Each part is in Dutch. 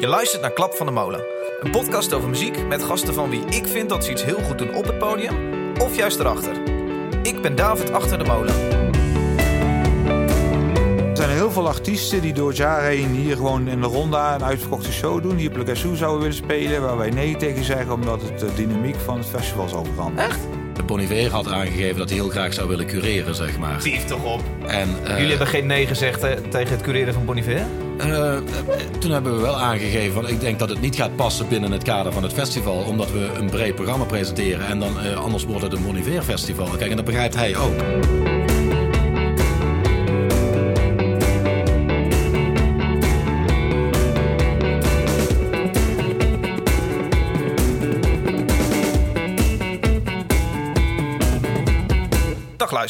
Je luistert naar Klap van de Molen. Een podcast over muziek met gasten van wie ik vind dat ze iets heel goed doen op het podium of juist erachter. Ik ben David Achter de Molen. Er zijn heel veel artiesten die door het jaar heen hier gewoon in de ronda een uitverkochte show doen. Die op Le zouden willen spelen, waar wij nee tegen zeggen omdat het de dynamiek van het festival zal veranderen. Echt? De Boniver had aangegeven dat hij heel graag zou willen cureren, zeg maar. Tief toch op. En, eh, Jullie hebben geen nee gezegd eh, tegen het cureren van Boniver? Eh, toen hebben we wel aangegeven, van, ik denk dat het niet gaat passen binnen het kader van het festival, omdat we een breed programma presenteren en dan eh, anders wordt het een Boniver festival. Kijk, en dat begrijpt hij ook.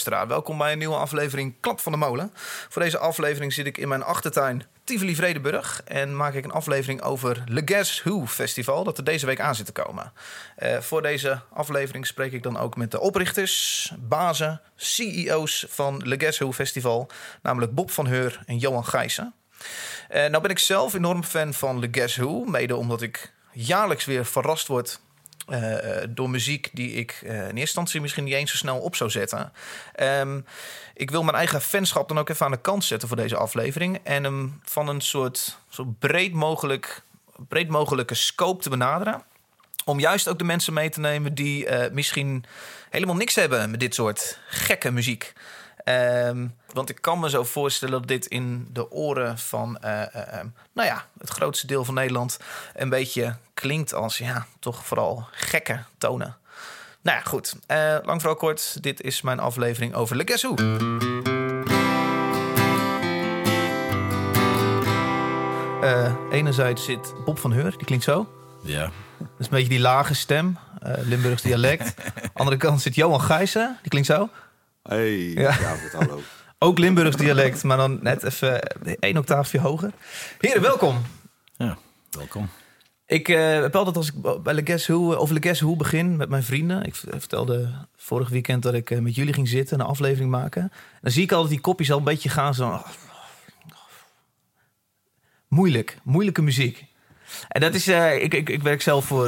Welkom bij een nieuwe aflevering Klap van de Molen. Voor deze aflevering zit ik in mijn achtertuin Tivoli Vredenburg en maak ik een aflevering over Le Guess Who Festival dat er deze week aan zit te komen. Eh, voor deze aflevering spreek ik dan ook met de oprichters, bazen, CEO's van Le Guess Who Festival, namelijk Bob van Heur en Johan Gijssen. Eh, nou ben ik zelf enorm fan van Le Guess Who, mede omdat ik jaarlijks weer verrast word uh, door muziek die ik uh, in eerste instantie misschien niet eens zo snel op zou zetten. Um, ik wil mijn eigen fanschap dan ook even aan de kant zetten voor deze aflevering. En hem van een soort zo breed, mogelijk, breed mogelijke scope te benaderen. Om juist ook de mensen mee te nemen die misschien helemaal niks hebben met dit soort gekke muziek. Um, want ik kan me zo voorstellen dat dit in de oren van uh, uh, nou ja, het grootste deel van Nederland een beetje klinkt als ja, toch vooral gekke tonen. Nou ja, goed. Uh, lang vooral kort, dit is mijn aflevering over Le Guess Who. enerzijds zit Bob van Heur, die klinkt zo. Ja. Dat is een beetje die lage stem, Limburgs dialect. andere kant zit Johan Gijssen, die klinkt zo. Hey, ja. David, hallo. Ook Limburgs dialect, maar dan net even één octaafje hoger. Heren, welkom. Ja, welkom. Ik uh, heb altijd als ik bij Le Guess Who, over Le Guess Who begin met mijn vrienden. Ik vertelde vorig weekend dat ik uh, met jullie ging zitten en een aflevering maken. Dan zie ik altijd die kopjes al een beetje gaan zo... Oh, moeilijk, moeilijke muziek. En dat is, uh, ik, ik, ik, werk zelf voor,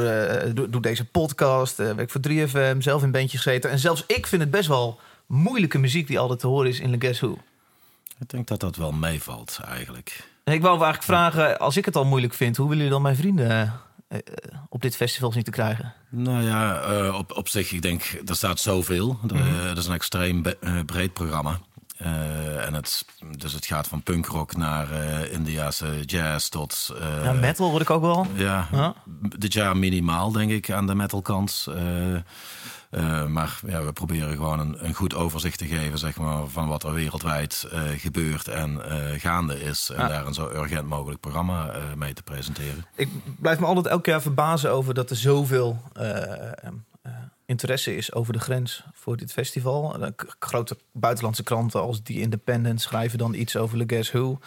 doe, doe, deze podcast, werk voor 3FM, zelf in bandje gezeten. En zelfs ik vind het best wel moeilijke muziek die altijd te horen is in Le Guess Who. Ik denk dat dat wel meevalt eigenlijk. En ik wou eigenlijk vragen, als ik het al moeilijk vind, hoe willen jullie dan mijn vrienden uh, uh, op dit festival zien te krijgen? Nou ja, uh, op, op zich, ik denk, er staat zoveel. Mm -hmm. Dat is een extreem breed programma. en het, dus het gaat van punkrock naar Indiase jazz tot... ja, metal hoor ik ook wel. Ja, ja, dit jaar minimaal denk ik aan de metalkant. Uh, maar ja, we proberen gewoon een, een, goed overzicht te geven zeg maar, van wat er wereldwijd uh, gebeurt en uh, gaande is. En ja. daar een zo urgent mogelijk programma mee te presenteren. Ik blijf me altijd elke jaar verbazen over dat er zoveel interesse is over de grens voor dit festival. grote buitenlandse kranten als The Independent schrijven dan iets over Le Guess Who.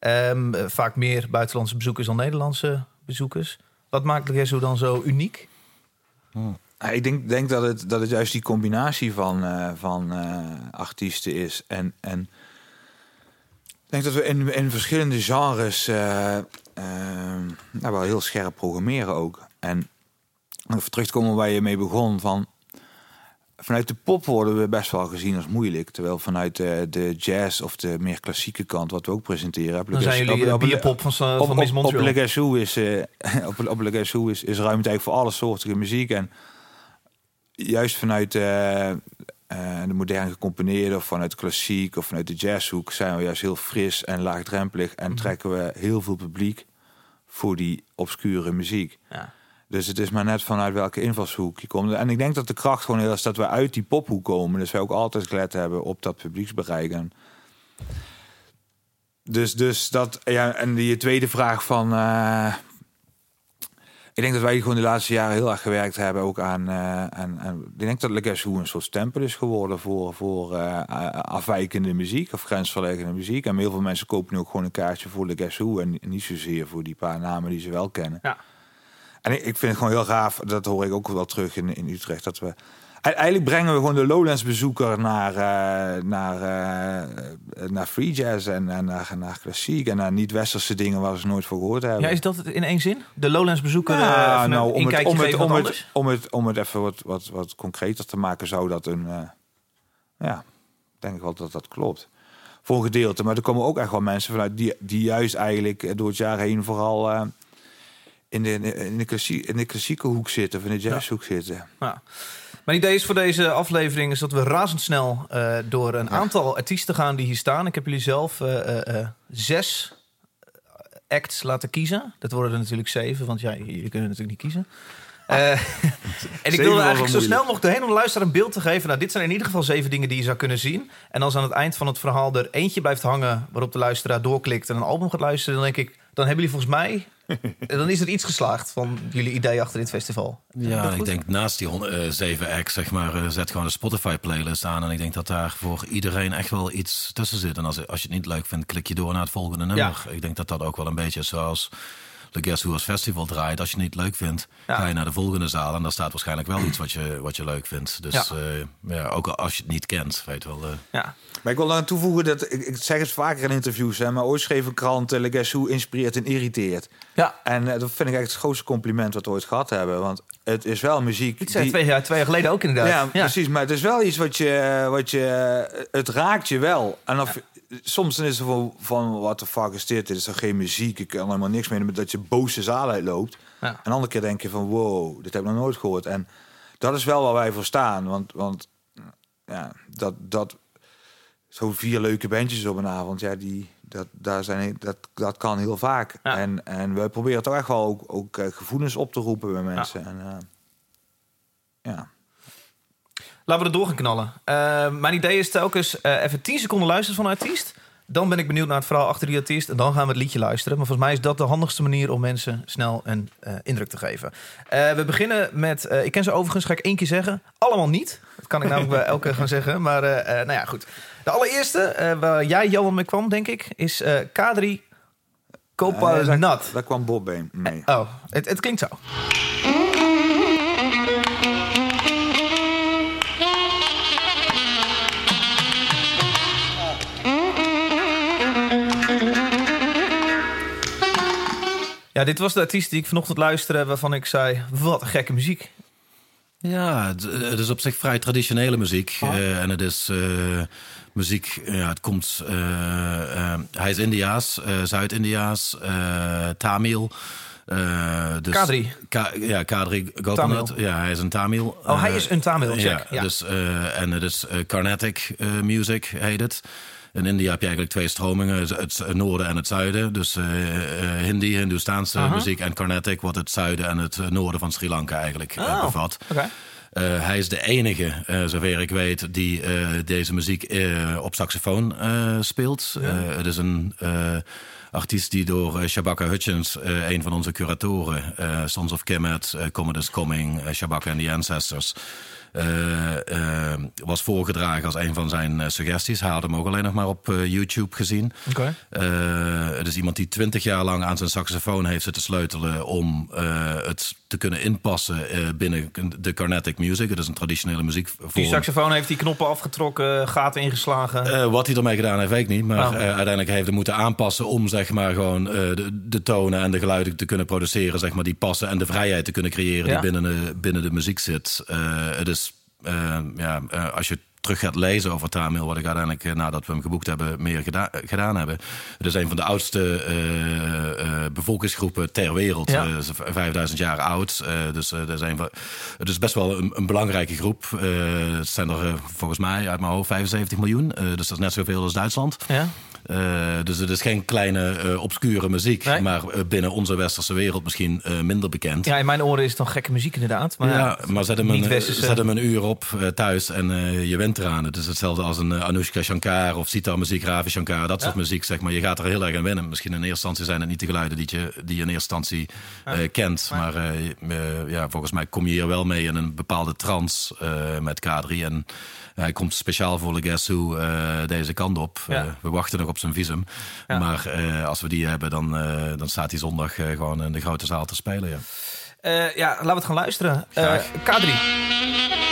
Um, vaak meer buitenlandse bezoekers dan Nederlandse bezoekers. Wat maakt Le Guess Who dan zo uniek? Hmm. Ik denk, denk dat, het, dat het juist die combinatie van, uh, van uh, artiesten is. En, en ik denk dat we in, in verschillende genres uh, nou, wel heel scherp programmeren ook. En even terug te komen waar je mee begon. Van, vanuit de pop worden we best wel gezien als moeilijk. Terwijl vanuit de, de jazz of de meer klassieke kant, wat we ook presenteren... Dan zijn jullie op, bierpop van, van op, Miss Montreal. Op, op, op is, op, op is, is, is ruimte eigenlijk voor alle soorten muziek. En juist vanuit uh, uh, de moderne gecomponeerde of vanuit klassiek of vanuit de jazzhoek zijn we juist heel fris en laagdrempelig en mm. trekken we heel veel publiek voor die obscure muziek. Ja. Dus het is maar net vanuit welke invalshoek je komt. En ik denk dat de kracht gewoon heel is dat we uit die pophoek komen. Dus wij ook altijd gelet hebben op dat publieksbereik. En dus, dus dat, ja, en die tweede vraag van, uh, ik denk dat wij gewoon de laatste jaren heel erg gewerkt hebben ook aan. Uh, en, en ik denk dat Le Guess Who een soort stempel is geworden voor, voor uh, afwijkende muziek of grensverleggende muziek. En heel veel mensen kopen nu ook gewoon een kaartje voor Le Guess Who en niet zozeer voor die paar namen die ze wel kennen. Ja. En ik, ik vind het gewoon heel gaaf, dat hoor ik ook wel terug in, in Utrecht, dat we Eigenlijk brengen we gewoon de Lowlands bezoeker naar, uh, naar, uh, naar free jazz en, en naar, naar klassiek en naar niet-westerse dingen waar ze nooit voor gehoord hebben. Ja, is dat het in één zin? De Lowlands bezoeker ja, uh, nou, om, het, om, het, om, het, om, het, om het even wat, wat, wat concreter te maken, zou dat een... ja, denk ik wel dat dat klopt. Voor een gedeelte. Maar er komen ook echt wel mensen vanuit die, die juist eigenlijk door het jaar heen vooral in de, in de, klassieke, in de klassieke hoek zitten, of in de jazzhoek ja. zitten. Ja. Mijn idee is voor deze aflevering is dat we razendsnel uh, door een aantal artiesten gaan die hier staan. Ik heb jullie zelf uh, uh, zes acts laten kiezen. Dat worden er natuurlijk zeven, want ja, jullie kunnen natuurlijk niet kiezen. en ik wilde eigenlijk zo snel mogelijk doorheen om de luisteraar een beeld te geven. Nou, dit zijn in ieder geval zeven dingen die je zou kunnen zien. En als aan het eind van het verhaal er eentje blijft hangen... waarop de luisteraar doorklikt en een album gaat luisteren... dan denk ik, dan hebben jullie volgens mij dan is er iets geslaagd van jullie idee achter dit festival. Ja, ik denk naast die uh, 7 acts, zeg maar, uh, zet gewoon een Spotify-playlist aan. En ik denk dat daar voor iedereen echt wel iets tussen zit. En als, als je het niet leuk vindt, klik je door naar het volgende nummer. Ik denk dat dat ook wel een beetje zoals de Guess Who als festival draait. Als je het niet leuk vindt, ga je naar de volgende zaal. En daar staat waarschijnlijk wel iets wat je, wat je leuk vindt. Dus ja. Uh, ja ook als je het niet kent, weet wel. Uh. Ja. Maar ik wil aan toevoegen dat, ik, ik, zeg het vaker in interviews, hè, maar ooit schreef een krant, uh, Guess Who inspireert en irriteert. Ja. En uh, dat vind ik echt het grootste compliment wat we ooit gehad hebben. Want het is wel muziek. Het zei twee, jaar, twee jaar geleden ook inderdaad. Ja, ja, precies. Maar het is wel iets wat je, wat je, het raakt je wel. En of, ja soms is het van, van wat de fuck is dit? Dit is toch geen muziek? Ik kan helemaal niks mee. Maar dat je boze zaal uitloopt. Ja. En een andere keer denk je van wow, dit heb ik nog nooit gehoord. En dat is wel waar wij voor staan. Want, want ja, dat, dat zo vier leuke bandjes op een avond, ja, die, dat, daar zijn, dat, dat kan heel vaak. Ja. En, en we proberen toch echt wel ook, ook uh, gevoelens op te roepen bij mensen. Ja. En, uh, ja. Laten we er door gaan knallen. Uh, mijn idee is telkens uh, even 10 seconden luisteren van een artiest. Dan ben ik benieuwd naar het verhaal achter die artiest. En dan gaan we het liedje luisteren. Maar volgens mij is dat de handigste manier om mensen snel een uh, indruk te geven. we beginnen met, ik ken ze overigens, ga ik één keer zeggen. Allemaal niet. Dat kan ik namelijk bij elke gaan zeggen. Maar nou ja, goed. De allereerste, waar jij Johan mee kwam, denk ik, is Kadri Kopanat. daar, daar kwam Bob mee. oh, het, het klinkt zo. Ja, dit was de artiest die ik vanochtend luisterde, waarvan ik zei: wat een gekke muziek. Ja, het, het is op zich vrij traditionele muziek. Oh. Uh, en het is uh, muziek, ja, het komt. Uh, hij is Indiaas, Zuid-Indiaas, Tamil. dus Kadri. Ka ja, Kadri Gopinath. Ja, hij is een Tamil. Oh, hij is een Tamil, check. Ja, ja. Dus, en het is Carnatic music, heet het. In India heb je eigenlijk twee stromingen, het noorden en het zuiden. Dus uh, Hindi, Hindoestaanse uh -huh. muziek en Carnatic wordt het zuiden en het noorden van Sri Lanka eigenlijk uh, oh, bevat. Okay. hij is de enige, zover ik weet, die deze muziek op saxofoon speelt. Ja. het is een artiest die door Shabaka Hutchins, een van onze curatoren, Sons of Kemet, Commodus Coming, Shabaka and the Ancestors, uh, uh, was voorgedragen als een van zijn uh, suggesties. Hij had hem ook alleen nog maar op YouTube gezien. Okay. het is iemand die twintig jaar lang aan zijn saxofoon heeft zitten sleutelen om het te kunnen inpassen binnen de Carnatic music. Het is een traditionele muziek. Die saxofoon heeft die knoppen afgetrokken, gaten ingeslagen. wat hij ermee gedaan heeft, weet ik niet. Maar oh. uiteindelijk heeft hij moeten aanpassen om zeg maar gewoon de, de, tonen en de geluiden te kunnen produceren, zeg maar, die passen en de vrijheid te kunnen creëren ja. die binnen de, binnen de muziek zit. het is ja, uh, als je terug gaat lezen over Tamil, wat ik uiteindelijk uh, nadat we hem geboekt hebben, meer geda gedaan hebben. Het is een van de oudste bevolkingsgroepen ter wereld. Ja. 5000 jaar oud. dus dat is een van, het is best wel een, een belangrijke groep. het zijn er volgens mij uit mijn hoofd 75 miljoen. dus dat is net zoveel als Duitsland. Ja. Uh, dus het is geen kleine uh, obscure muziek, nee. maar uh, binnen onze westerse wereld misschien minder bekend. Ja, in mijn oren is het dan gekke muziek inderdaad. Maar ja, maar zet hem, een, zet hem een uur op thuis en je went eraan. Het is hetzelfde als een Anushka Shankar of Sita muziek, Ravi Shankar, dat soort ja. muziek. Zeg maar. Je gaat er heel erg aan wennen. Misschien in eerste instantie zijn het niet de geluiden die je, die je in eerste instantie ja. kent. Maar ja, volgens mij kom je hier wel mee in een bepaalde trance met K3 en... Hij komt speciaal voor Le Guess Who uh, deze kant op. Ja. Uh, we wachten nog op zijn visum. Ja. Maar uh, als we die hebben, dan, dan staat hij zondag gewoon in de grote zaal te spelen. Ja, ja laten we het gaan luisteren. K3.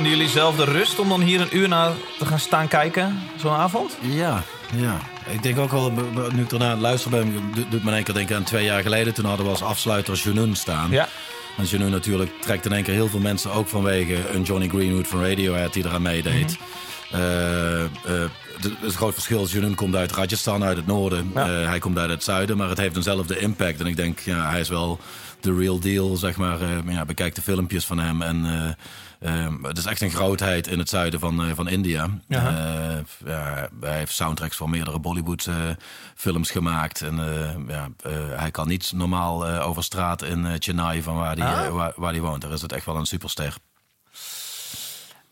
Jullie zelf de rust om dan hier een uur naar te gaan staan kijken, zo'n avond? Ja, ja. Ik denk ook wel, nu ik het luisteren ben, doet- me in één keer denken aan twee jaar geleden. Toen hadden we als afsluiter Junun staan. Ja. En Junun natuurlijk trekt in één keer heel veel mensen, ook vanwege een Johnny Greenwood van Radiohead die eraan meedeed. Eh, eh, de- het groot verschil is, Junun komt uit Rajasthan, uit het noorden. Ja. Eh, hij komt uit het zuiden, maar het heeft eenzelfde impact. En ik denk, ja, hij is wel de real deal, zeg maar. Eh, ja, bekijk de filmpjes van hem en... eh, eh, het is echt een grootheid in het zuiden van, eh, van India. Ja. Eh, ja, hij heeft soundtracks voor meerdere Bollywood eh, films gemaakt. En eh, ja, eh, hij kan niet normaal eh, over straat in eh, Chennai van waar hij Ah. waar, waar die woont. Daar is het echt wel een superster.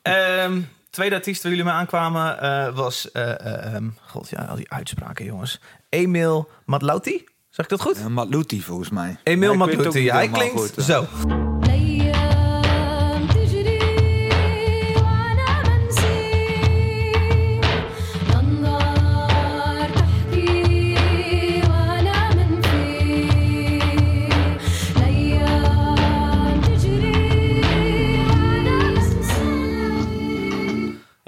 Ehm, tweede artiest waar jullie mee aankwamen eh, was... eh, eh, ehm, God, ja, al die uitspraken, jongens. Emil Matlauti. Zeg ik dat goed? Uh, Matluti volgens mij. Emil Ja, niet Hij klinkt goed, ja. zo.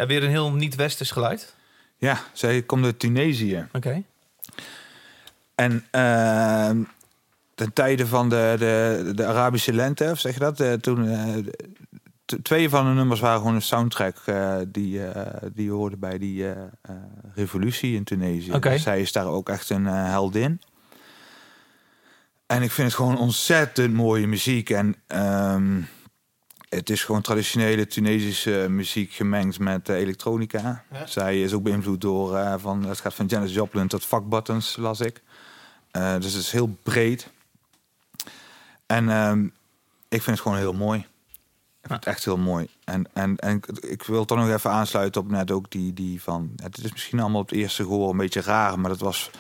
En weer een heel niet-westers geluid? Ja, zij komt uit Tunesië. Oké. En uh, ten tijde van de, de, de Arabische lente, of zeg je dat? De, toen, eh, twee van de nummers waren gewoon een soundtrack eh, die, die hoorde bij die revolutie in Tunesië. Okay. Dus zij is daar ook echt een heldin. En ik vind het gewoon ontzettend mooie muziek. En... Um, het is gewoon traditionele Tunesische muziek gemengd met eh, elektronica. Ja. Zij is ook beïnvloed door, eh, van, het gaat van Janis Joplin tot Fuck Buttons, las ik. Eh, dus het is heel breed. En ehm, ik vind het gewoon heel mooi. Ik vind het echt heel mooi. En, en, en ik- ik wil toch nog even aansluiten op net ook die, die van... Het is misschien allemaal op het eerste gehoor een beetje raar... maar dat was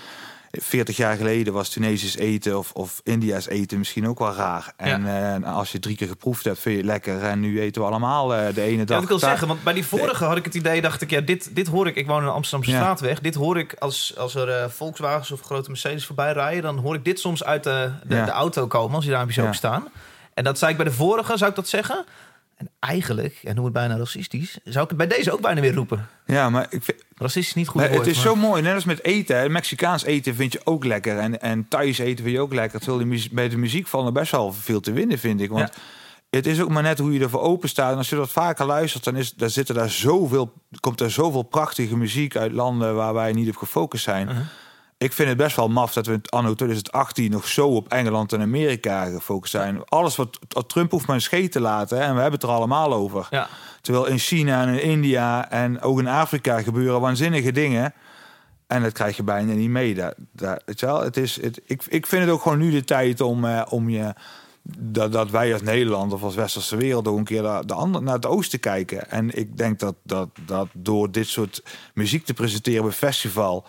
40 jaar geleden was Tunesisch eten of, of India's eten misschien ook wel raar. En eh, als je drie keer geproefd hebt, vind je het lekker. En nu eten we allemaal eh, de ene Ja, dag... wat ik wil zeggen, want bij die vorige had ik het idee, dacht ik, ja, dit, dit hoor ik. Ik woon in de Amsterdamse Ja. straatweg. Dit hoor ik als, als er eh, Volkswagens of grote Mercedes voorbij rijden. Dan hoor ik dit soms uit de, de, auto komen als die Ja. op staan. En dat zei ik bij de vorige, zou ik dat zeggen? En eigenlijk, en noem het bijna racistisch, zou ik het bij deze ook bijna weer roepen. Ja, maar ik vind, Racistisch is niet goed Maar woord. het is maar- zo mooi, net als met eten. hè. Mexicaans eten vind je ook lekker. En, en Thais eten vind je ook lekker. Terwijl bij de muziek valt er best wel veel te winnen, vind ik. Want het is ook maar net hoe je ervoor open staat. En als je dat vaker luistert, dan, is, dan zitten daar zoveel, komt er zoveel prachtige muziek uit landen waar wij niet op gefocust zijn. Uh-huh. Ik vind het best wel maf dat we in anno 2018 nog zo op Engeland en Amerika gefocust zijn. Alles wat Trump hoeft maar een scheet te laten. Hè, en we hebben het er allemaal over. Ja. Terwijl in China en in India en ook in Afrika gebeuren waanzinnige dingen. En dat krijg je bijna niet mee. Daar, daar, weet je wel? Het is, het, ik, ik vind het ook gewoon nu de tijd om, eh, om je... Dat, dat wij als Nederland of als westerse wereld ook een keer naar, de ander, naar het oosten kijken. En ik denk dat, dat, dat door dit soort muziek te presenteren bij festival...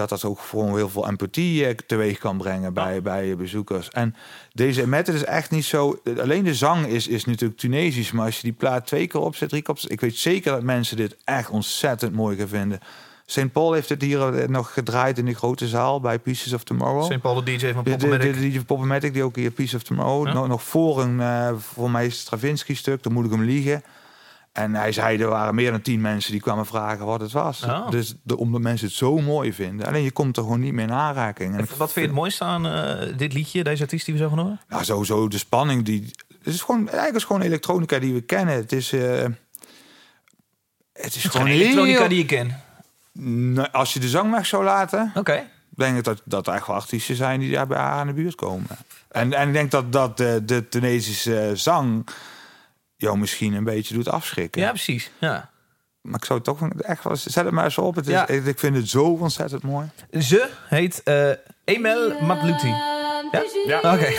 dat dat ook gewoon heel veel empathie eh, teweeg kan brengen bij, bij bezoekers. En deze method is echt niet zo... Alleen de zang is, is natuurlijk Tunesisch. Maar als je die plaat twee keer opzet, drie keer opzet... Ik weet zeker dat mensen dit echt ontzettend mooi gaan vinden. St. Paul heeft het hier eh, nog gedraaid in de grote zaal bij Pieces of Tomorrow. St. Paul, de DJ van De, de, de, die ook hier Piece of Tomorrow. Ja. Nog, nog voor een, eh, voor mij Stravinsky-stuk, dan moet ik hem liegen. En hij zei, er waren meer dan tien mensen die kwamen vragen wat het was. Oh. Dus de, omdat mensen het zo mooi vinden. Alleen je komt er gewoon niet meer in aanraking. En Wat vind je het mooiste aan eh, dit liedje, deze artiest die we zo gaan horen? nou, sowieso de spanning die. Het is gewoon eigenlijk is gewoon elektronica die we kennen. Het is. eh, het is Het is gewoon elektronica die je kent. Nou, als je de zang weg zou laten, Oké. denk ik dat dat er echt wel artiesten zijn die daar bij haar aan de buurt komen. En, en ik denk dat dat de, de Tunesische zang jou misschien een beetje doet afschrikken. Ja, precies. Ja. Maar ik zou het toch echt wel zet het maar eens op. Het is, ik, vind het zo ontzettend mooi. Ze heet uh, Emel Matluti. Ja? ja. Oké.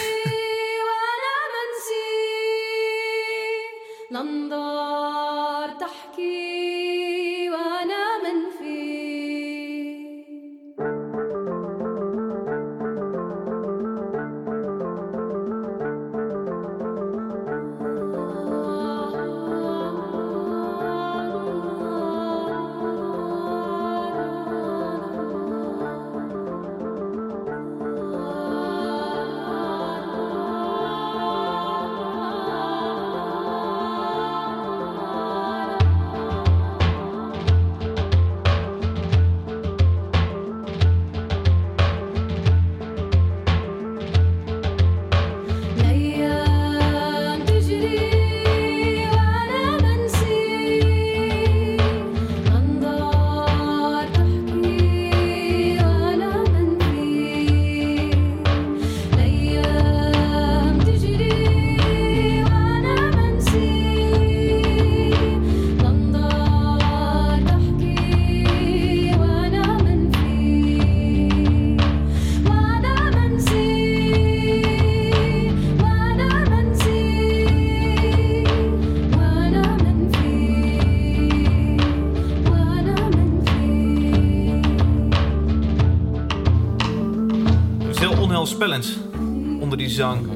Zang.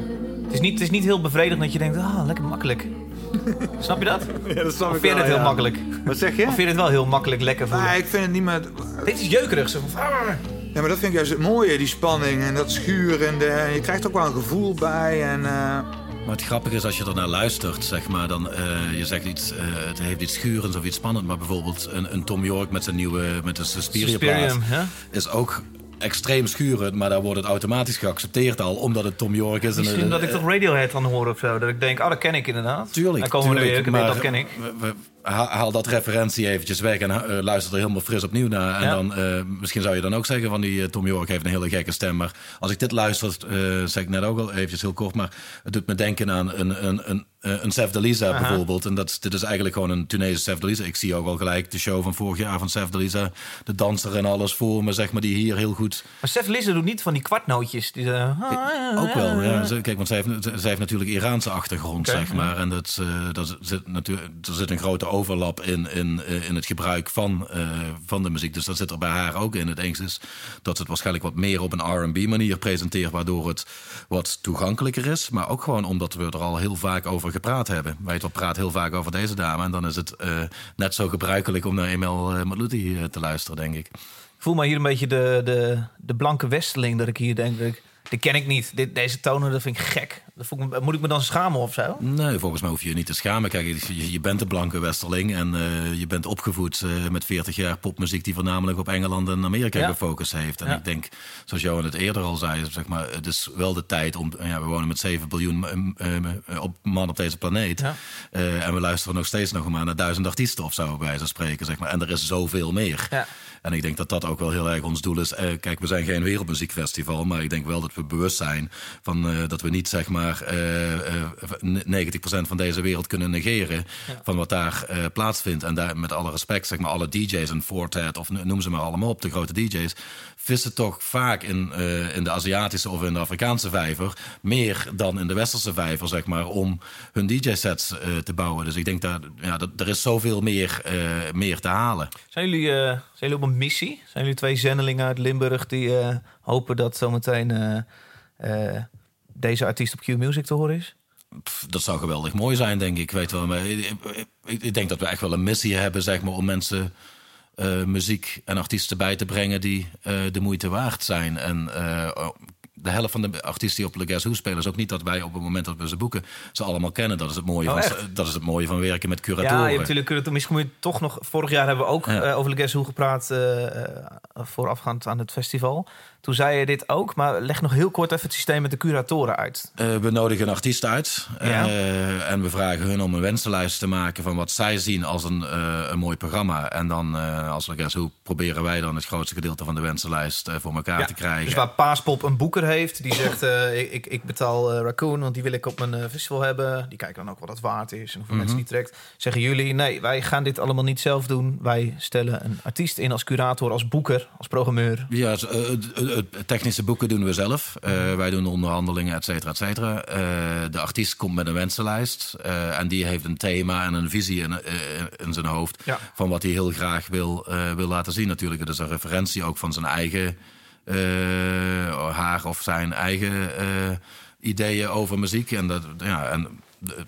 Het is niet, het is niet heel bevredigend dat je denkt, ah, lekker makkelijk. Snap je dat? Of Ja, dat snap vind je het heel makkelijk? Wat zeg je? Of vind je het wel heel makkelijk lekker voelen? Nee, ik vind het niet meer... Dit is jeukerig. Zo van, ah. Ja, maar dat vind ik juist het mooie, die spanning en dat schurende. En je krijgt ook wel een gevoel bij en... eh, Maar het grappige is als je ernaar luistert, zeg maar, dan eh, je zegt iets, eh, het heeft iets schurends of iets spannends, maar bijvoorbeeld een, een Tom York met zijn nieuwe, met Suspiria-plaat Suspirium, is ook extreem schurend, maar daar wordt het automatisch geaccepteerd al, omdat het Tom York is. en, Misschien dat ik toch Radiohead dan hoor of zo. Dat ik denk, oh, dat ken ik inderdaad. Tuurlijk, Dan komen we er weer, maar dat ken ik. we- we- haal, dat referentie eventjes weg en eh, luister er helemaal fris opnieuw naar. En Ja. dan, eh, misschien zou je dan ook zeggen van die eh, Tom York heeft een hele gekke stem. Maar als ik dit luister, zeg ik net ook al eventjes heel kort, maar het doet me denken aan een, een, een, eh, een Sef Delisa bijvoorbeeld. En dat, is- dit is eigenlijk gewoon een Tunesische Sef Delisa. Ik zie ook al gelijk de show van vorig jaar van Sef Delisa. De danser en alles voor me, zeg maar, die hier heel goed Maar Stef Lisse doet niet van die kwartnootjes. Die, eh, ook wel, ja. Kijk, want zij heeft, zij heeft natuurlijk Iraanse achtergrond, zeg maar. En dat, eh, dat zit natuurlijk, er zit een grote overlap in, in, in het gebruik van, van de muziek. Dus dat zit er bij haar ook in. Het eens is dat ze het waarschijnlijk wat meer op een R&B manier presenteert... waardoor het wat toegankelijker is. Maar ook gewoon omdat we er al heel vaak over gepraat hebben. Wij het praat heel vaak over deze dame. En dan is het eh, net zo gebruikelijk om naar Emel uh, te luisteren, denk ik. Ik voel me hier een beetje de, de, de blanke westeling. Dat ik hier denk, ik, dit ken ik niet. Dit, deze tonen, dat vind ik gek. Dat ik me- moet ik me dan schamen of zo? Nee, volgens mij hoef je je niet te schamen. Kijk, je, je bent een blanke westerling en eh, je bent opgevoed eh, met 40 jaar popmuziek die voornamelijk op Engeland en Amerika Ja. gefocust heeft. En Ja. ik denk, zoals Johan het eerder al zei, zeg maar, het is wel de tijd om. Ja, we wonen met 7 biljoen eh, op, man op deze planeet. Ja. En we luisteren nog steeds nog maar naar duizend artiesten of zo, bij wijze van spreken. Zeg maar. En er is zoveel meer. En ik denk dat dat ook wel heel erg ons doel is. Eh, kijk, we zijn geen wereldmuziekfestival, maar ik denk wel dat we bewust zijn van eh, dat we niet zeg maar eh, eh, 90% van deze wereld kunnen negeren van wat daar plaatsvindt. En daar met alle respect, zeg maar, alle DJ's en Fortet of noem ze maar allemaal op, de grote DJ's, vissen toch vaak in, in de Aziatische of in de Afrikaanse vijver meer dan in de Westerse vijver, zeg maar, om hun DJ-sets te bouwen. Dus ik denk dat, ja, dat er is zoveel meer, meer te halen. Zijn jullie, zijn jullie op een missie? Zijn jullie twee zendelingen uit Limburg die eh, hopen dat zometeen eh, eh, deze artiest op Q-Music te horen is? Dat zou geweldig mooi zijn, denk ik. Weet wel, maar ik, ik, ik denk dat we echt wel een missie hebben, zeg maar, om mensen muziek en artiesten bij te brengen die de moeite waard zijn. En de helft van de artiesten die op Le Guess Who spelen, is ook niet dat wij op het moment dat we ze boeken, ze allemaal kennen. Dat is het mooie, Oh, van, dat is het mooie van werken met curatoren. Ja, je hebt natuurlijk. Misschien moet je toch nog... Vorig jaar hebben we ook Ja. eh, over Le Guess Who gepraat... eh, eh, voorafgaand aan het festival. Toen zei je dit ook, maar leg nog heel kort even het systeem met de curatoren uit. Eh, we nodigen een artiest uit Ja. eh, en we vragen hun om een wensenlijst te maken van wat zij zien als een, eh, een mooi programma. En dan, als we hoe proberen wij dan het grootste gedeelte van de wensenlijst voor elkaar Ja, te krijgen. Dus waar Paaspop een boeker heeft, die zegt: ik, ik, betaal Raccoon, want die wil ik op mijn festival hebben. Die kijken dan ook wat het waard is en hoeveel mensen die trekt. Zeggen jullie: nee, wij gaan dit allemaal niet zelf doen. Wij stellen een artiest in als curator, als boeker, als programmeur. Ja, het- technische boeken doen we zelf. Eh, wij doen de onderhandelingen, et cetera, et cetera. Eh, de artiest komt met een wensenlijst. eh, en die heeft een thema en een visie in, in zijn hoofd... Ja. van wat hij heel graag wil, wil laten zien natuurlijk. Het is een referentie ook van zijn eigen... haar of zijn eigen ideeën over muziek. En, dat, ja, en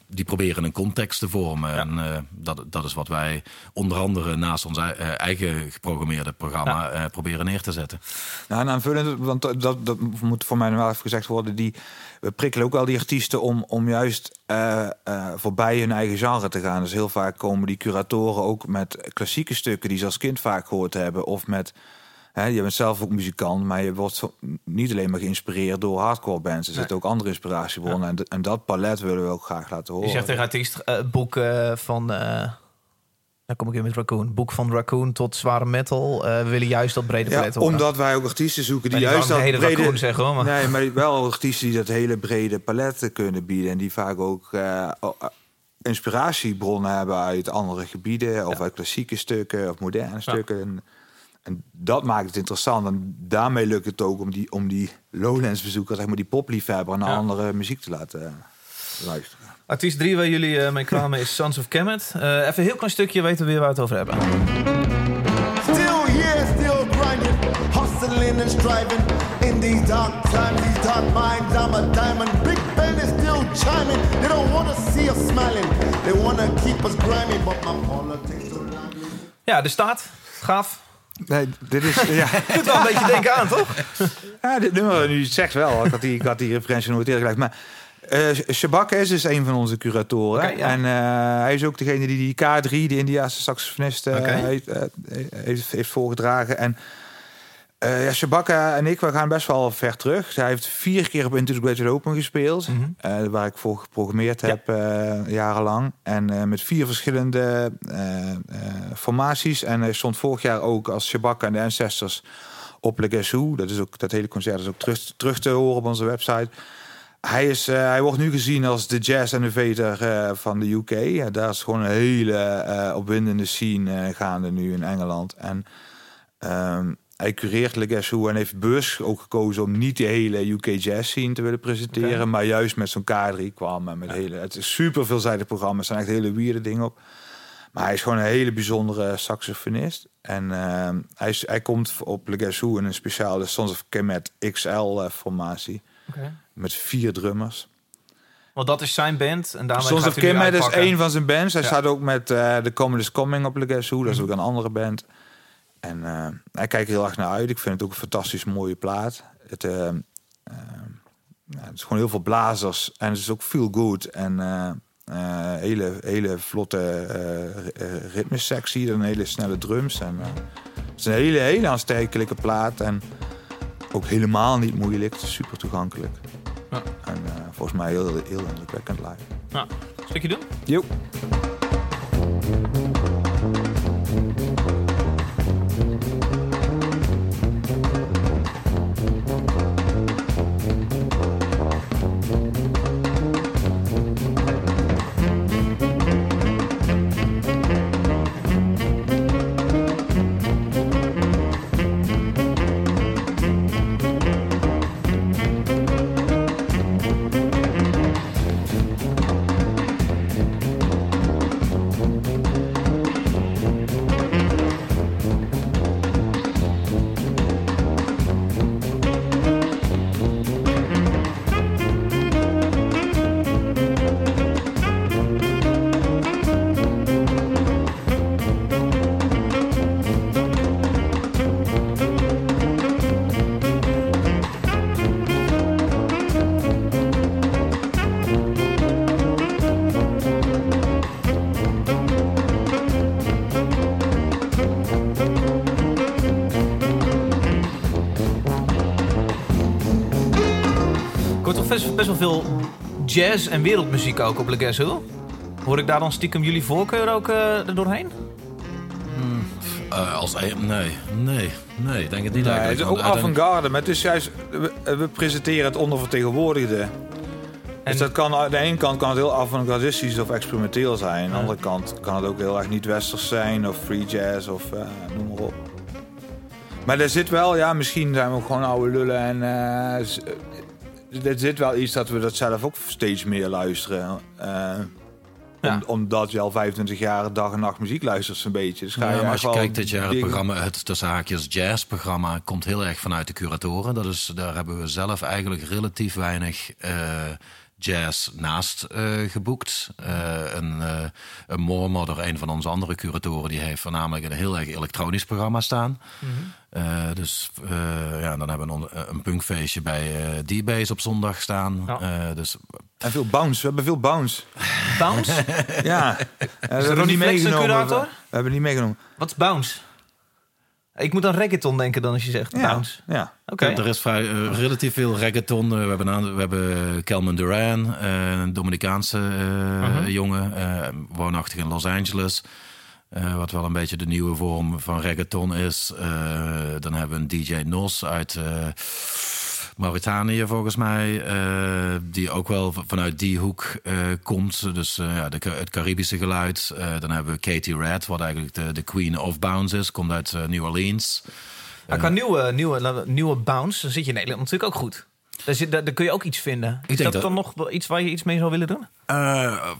die proberen een context te vormen. En eh, dat, dat is wat wij onder andere naast ons eh, eigen geprogrammeerde programma... eh, proberen neer te zetten. Nou, en aanvullend, want dat, dat, dat moet voor mij wel even gezegd worden. Die, we prikkelen ook wel die artiesten om, om juist eh, eh, voorbij hun eigen genre te gaan. Dus heel vaak komen die curatoren ook met klassieke stukken die ze als kind vaak gehoord hebben. Of met, hè, je bent zelf ook muzikant, maar je wordt niet alleen maar geïnspireerd door hardcore bands. Er zitten ook andere inspiratiebronnen. En, dat palet willen we ook graag laten Je horen. zegt tegen artiest: eh, boek eh, van. eh dan kom ik weer met Raccoon. Boek van Raccoon tot zware metal. We willen juist dat brede Ja, palet horen. omdat wij ook artiesten zoeken die juist dat hele brede... Raccoon zeg, hoor, maar- Nee, maar wel artiesten die dat hele brede palet kunnen bieden. En die vaak ook inspiratiebronnen hebben uit andere gebieden. Of uit klassieke stukken of moderne stukken. En, dat maakt het interessant. En daarmee lukt het ook om die, om die Lowlands bezoeker, zeg maar die popliefhebber, naar Ja. andere muziek te laten eh, luisteren. Artiest 3 waar jullie eh, mee kwamen is Sons of Kemet. Eh, even een heel klein stukje weten we weer waar we het over hebben. Still here, still grinding, hustling and striving in these dark times, these dark minds. I'm a diamond. Big Ben is still chiming. They don't want to see us smiling. They want to keep us grimy, but my politics. Ja, de staat. Gaaf. Nee, dit is... ja. Doet wel een beetje denken aan, toch? Ja, dit nummer, nu je zegt wel. Ik had die, ik had die referentie nooit eerder gelegd. Maar eh Shabak is dus een van onze curatoren. Ja. En eh, hij is ook degene die die K3, de Indiaanse saxofonist, eh, heeft, heeft, heeft voorgedragen. En eh ja, Shabaka en ik, we gaan best wel ver terug. Hij heeft vier keer op Great Open gespeeld. Mhm. eh, waar ik voor geprogrammeerd heb eh, jarenlang. En met vier verschillende formaties. En hij stond vorig jaar ook als Shabaka en de Ancestors op Le Guess Who. Dat, is ook, dat hele concert is ook terug, terug te horen op onze website. Hij, is, hij wordt nu gezien als de jazz innovator van de UK. Daar is gewoon een hele opwindende scene gaande nu in Engeland. En ehm, hij cureert Le Guess Who en heeft bewust ook gekozen om niet de hele UK jazz scene te willen presenteren, maar juist met zo'n K3 kwam en met hele. Het is super veelzijdig programma. Er zijn echt hele weirde dingen op. Maar hij is gewoon een hele bijzondere saxofonist. En ehm, hij, is, hij komt op Le Guess Who in een speciale Sons of Kemet XL-formatie. Met vier drummers. Want dat is zijn band. En daarmee Sons gaat of Kemet is één van zijn bands. Hij Ja. staat ook met eh The Comedy is Coming op Le Guess Who. Dat is ook een andere band. En eh, hij kijkt er heel erg naar uit. Ik vind het ook een fantastisch mooie plaat. Het, eh, eh, ja, het is gewoon heel veel blazers. En het is ook feel good. En eh, eh, hele, hele vlotte eh uh, ritmesectie. En hele snelle drums. En, eh, het is een hele, hele aanstekelijke plaat. En ook helemaal niet moeilijk. Het is super toegankelijk. Ja. En eh, volgens mij heel, heel indrukwekkend live. Nou, stukje doen? Jo. Best, best wel veel jazz en wereldmuziek ook op Guess Who. Hoor ik daar dan stiekem jullie voorkeur ook eh er doorheen? Eh, als, nee, nee, nee, ik denk het niet Nee, het is ook avant-garde, maar het is juist, we, we presenteren het ondervertegenwoordigde. En- dus dat kan, aan de ene kant kan het heel avant-gardistisch of experimenteel zijn. Aan de andere kant kan het ook heel erg niet-westers zijn of free jazz of eh, noem maar op. Maar er zit wel, ja, misschien zijn we ook gewoon oude lullen en er zit wel iets dat we dat zelf ook steeds meer luisteren. eh, Ja. om- omdat je al 25 jaar dag en nacht muziek luistert zo'n beetje. Dus ga Ja, je maar als je kijkt dit jaar het programma, het tussen haakjes jazzprogramma, komt heel erg vanuit de curatoren. Dat is, daar hebben we zelf eigenlijk relatief weinig eh, jazz naast eh, geboekt. Eh, een, uh, een Mormodder, een van onze andere curatoren, die heeft voornamelijk een heel erg elektronisch programma staan. Eh, dus eh, ja, dan hebben we een, een punkfeestje bij eh D-Base op zondag staan. Ja. Eh, dus En veel bounce, we hebben veel bounce. Bounce? Ja, we hebben Ronnie niet meegenomen. we hebben niet meegenomen. Wat is bounce? Ik moet aan reggaeton denken dan als je zegt Ja, bounce. ja. Oké. Er is vrij, eh, relatief veel reggaeton. Eh, we, hebben een, we hebben Kelman Duran, eh, een Dominicaanse eh, jongen, eh, woonachtig in Los Angeles. Eh, wat wel een beetje de nieuwe vorm van reggaeton is. Eh, dan hebben we een DJ Nos uit eh, Mauritanië, volgens mij. eh, die ook wel vanuit die hoek eh, komt. Dus eh, ja, de, het Caribische geluid. Dan hebben we Katie Red, wat eigenlijk de, de Queen of Bounce is. Komt uit New Orleans. Maar qua nieuwe, nieuwe, nieuwe bounce, dan zit je in Nederland natuurlijk ook goed. Daar, zit, daar, daar kun je ook iets vinden. Is denk dat, dat- dan nog wel iets waar je iets mee zou willen doen?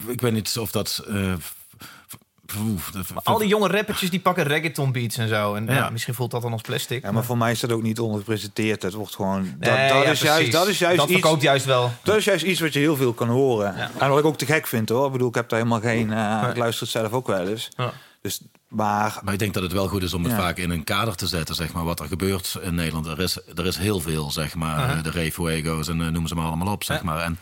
Ik weet niet of dat. Oef, dat- Al die jonge rappertjes die pakken reggaeton beats en zo. En ja. Misschien voelt dat dan als plastic. Ja, maar voor mij is dat ook niet ondergepresenteerd. Het wordt gewoon. Dat, Nee, dat, ja, is, juist, dat is juist Dat iets. verkoopt juist wel. Dat is juist iets wat je heel veel kan horen. Ja. En wat ik ook te gek vind hoor. Ik bedoel, ik heb daar helemaal geen. eh, Ik luister het zelf ook wel eens. Ja. Dus, maar Maar ik denk dat het wel goed is om het Ja. vaak in een kader te zetten, zeg maar, wat er gebeurt in Nederland. Er is, er is heel veel, zeg maar. Aha. eh, De Refuegos en eh, noem ze maar allemaal op, zeg maar. En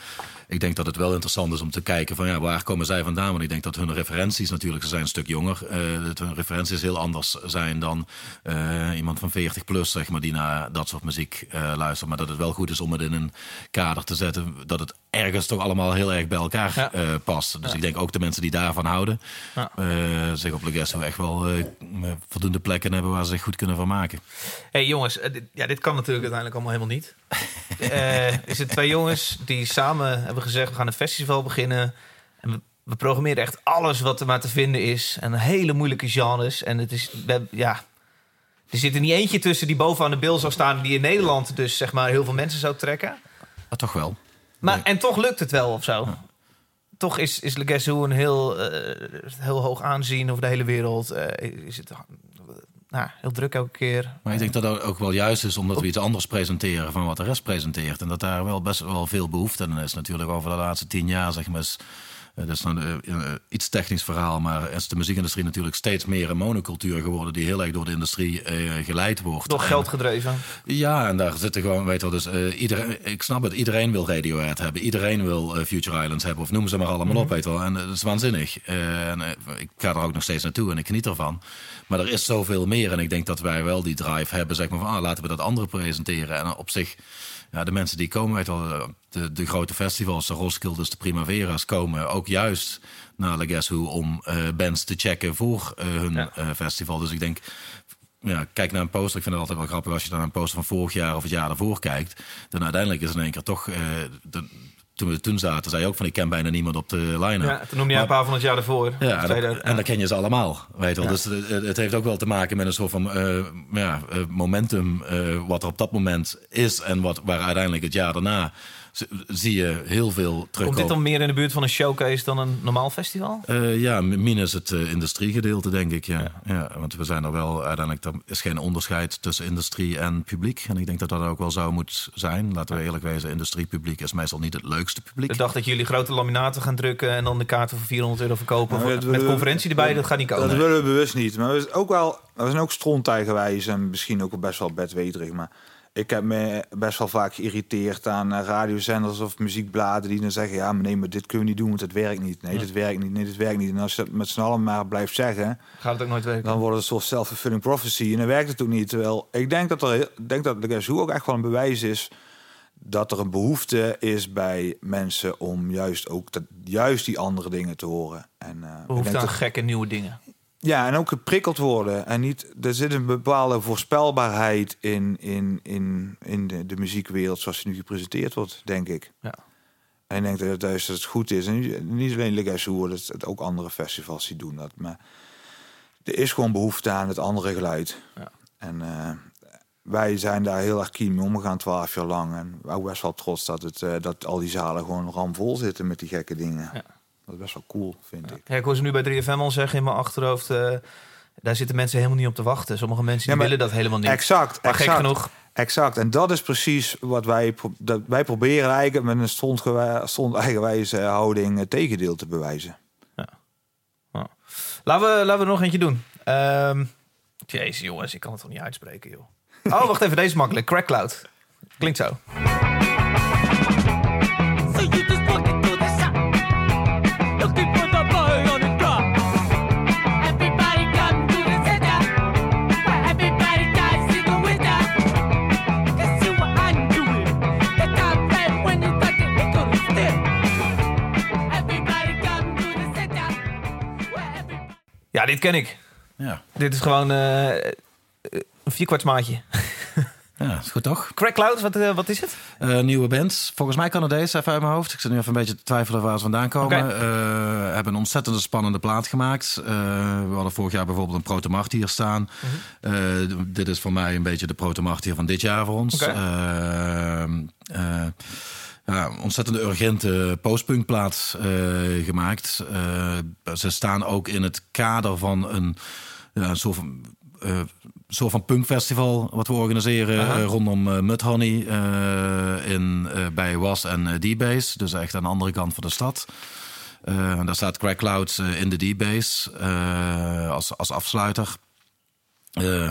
ik denk dat het wel interessant is om te kijken van, ja, waar komen zij vandaan? Want ik denk dat hun referenties natuurlijk, ze zijn een stuk jonger. eh, dat hun referenties heel anders zijn dan eh, iemand van 40 plus, zeg maar, die naar dat soort muziek eh, luistert. Maar dat het wel goed is om het in een kader te zetten, dat het ergens toch allemaal heel erg bij elkaar Ja. eh, past. Dus ik denk ook de mensen die daarvan houden, Ja. eh, zich op Legesso echt wel eh, voldoende plekken hebben waar ze zich goed kunnen van maken. hey, jongens, dit, ja, dit kan natuurlijk uiteindelijk allemaal helemaal niet. Is het twee jongens die samen hebben gezegd... we gaan een festival beginnen. En we, we programmeren echt alles wat er maar te vinden is. En hele moeilijke genres. En het is, we ja... Er zit er niet eentje tussen die bovenaan de bil zou staan... die in Nederland dus zeg maar heel veel mensen zou trekken. Ah, toch wel. Maar. En toch lukt het wel of zo. Toch is, is Le Guess Who een heel, eh, heel hoog aanzien over de hele wereld. Eh, is het nou, heel druk elke keer. Maar ik denk dat dat ook wel juist is omdat we iets anders presenteren van wat de rest presenteert. En dat daar wel best wel veel behoefte aan is. Natuurlijk over de laatste tien jaar, zeg maar. Is, dat is dan eh, eh, iets technisch verhaal, maar is de muziekindustrie natuurlijk steeds meer een monocultuur geworden die heel erg door de industrie eh, geleid wordt. Door geld gedreven. Ja, en daar zitten gewoon, weet je wel, dus eh, iedereen, ik snap het, iedereen wil Radiohead hebben, iedereen wil eh, Future Islands hebben, of noem ze maar allemaal op, weet je wel. En eh, dat is waanzinnig. Eh, en, eh, ik ga er ook nog steeds naartoe en ik geniet ervan. Maar er is zoveel meer en ik denk dat wij wel die drive hebben, zeg maar van, ah, laten we dat andere presenteren. En op zich, ja, de mensen die komen, wel, eh, de, de grote festivals, de Roskilde, de Primavera's, komen ook juist naar Le Guess Who om eh, bands te checken voor eh, hun Ja. festival. Dus ik denk, ja, kijk naar een poster. Ik vind het altijd wel grappig als je naar een poster van vorig jaar of het jaar daarvoor kijkt. Dan uiteindelijk is in één keer toch. de- toen we toen zaten, zei je ook van ik ken bijna niemand op de line-up. Ja, toen noem je een paar van het jaar ervoor. Ja, en, tweede- dan, en dan ken je ze allemaal. Weet je wel. Ja. Dus het, het heeft ook wel te maken met een soort van eh, ja, eh, momentum. eh, wat er op dat moment is. En wat, waar uiteindelijk het jaar daarna zie je heel veel terugkomen. Komt dit dan meer in de buurt van een showcase dan een normaal festival? Eh, ja, minus het eh, industriegedeelte, denk ik. Ja. Ja. want we zijn er wel uiteindelijk. Er is geen onderscheid tussen industrie en publiek. En ik denk dat dat ook wel zo moet zijn. Laten we eerlijk wezen: industriepubliek is meestal niet het leukste publiek. Ik dacht dat jullie grote laminaten gaan drukken en dan de kaarten voor 400 euro verkopen. Nou, voor- met we- conferentie erbij, dat gaat niet komen. Dat willen we bewust niet. Maar we zijn ook wel, we zijn ook strontijgenwijs en misschien ook best wel bedweterig. Maar ik heb me best wel vaak geïrriteerd aan eh, radiozenders of muziekbladen die dan zeggen: ja, maar nee, maar dit kunnen we niet doen, want het werkt niet. Nee, dit werkt niet. Nee, dit werkt niet. En als je dat met z'n allen maar blijft zeggen, Gaat het ook nooit werken. dan wordt het een soort self-fulfilling prophecy. En dan werkt het ook niet. Terwijl ik denk dat er, denk dat de Who ook echt wel een bewijs is dat er een behoefte is bij mensen om juist ook dat, juist die andere dingen te horen. En, ik Behoefte denk aan dat- gekke nieuwe dingen. Ja, en ook geprikkeld worden. En niet, er zit een bepaalde voorspelbaarheid in, in, in, in de, de muziekwereld zoals die nu gepresenteerd wordt, denk ik. Ja. En ik denk dat het juist dat het goed is. En niet- alleen Legacy dat het ook andere festivals die doen dat. Maar er is gewoon behoefte aan het andere geluid. Ja. En eh, wij zijn daar heel erg keen mee omgegaan, twaalf jaar lang. En ook best wel trots dat, het, eh, dat al die zalen gewoon ramvol zitten met die gekke dingen. Ja. Dat is best wel cool, vind ik. Ja, ik hoor ze nu bij 3FM al zeggen in mijn achterhoofd... eh, daar zitten mensen helemaal niet op te wachten. Sommige mensen Ja, maar willen dat helemaal niet. Exact, maar gek genoeg, Exact, en dat is precies wat wij, pro- dat wij proberen eigenlijk met een stond, stond eigenwijze houding het tegendeel te bewijzen. laten we, laten we nog eentje doen. Ehm jezus jongens, ik kan het toch niet uitspreken joh. Oh, wacht even, deze is makkelijk. Crack Cloud. Klinkt zo. Ja, dit ken ik. Ja, Dit is gewoon eh, een vierkwartsmaatje. ja is goed toch? Crack Cloud, wat, eh, wat is het? Eh, nieuwe band. Volgens mij Canadees, even uit mijn hoofd. Ik zit nu even een beetje te twijfelen waar ze vandaan komen. Eh, hebben een ontzettende spannende plaat gemaakt. We hadden vorig jaar bijvoorbeeld een Protomartier staan. Mhm. Dit is voor mij een beetje de Protomartier van dit jaar voor ons. Ja, ontzettende urgente postpunkplaat eh gemaakt. Eh, ze staan ook in het kader van een, ja, een soort van... eh, soort van punkfestival wat we organiseren rondom eh, Mudhoney in, bij Was en D-Base. Dus echt aan de andere kant van de stad. Daar staat Crack Clouds in de D-Base als, als afsluiter. Eh,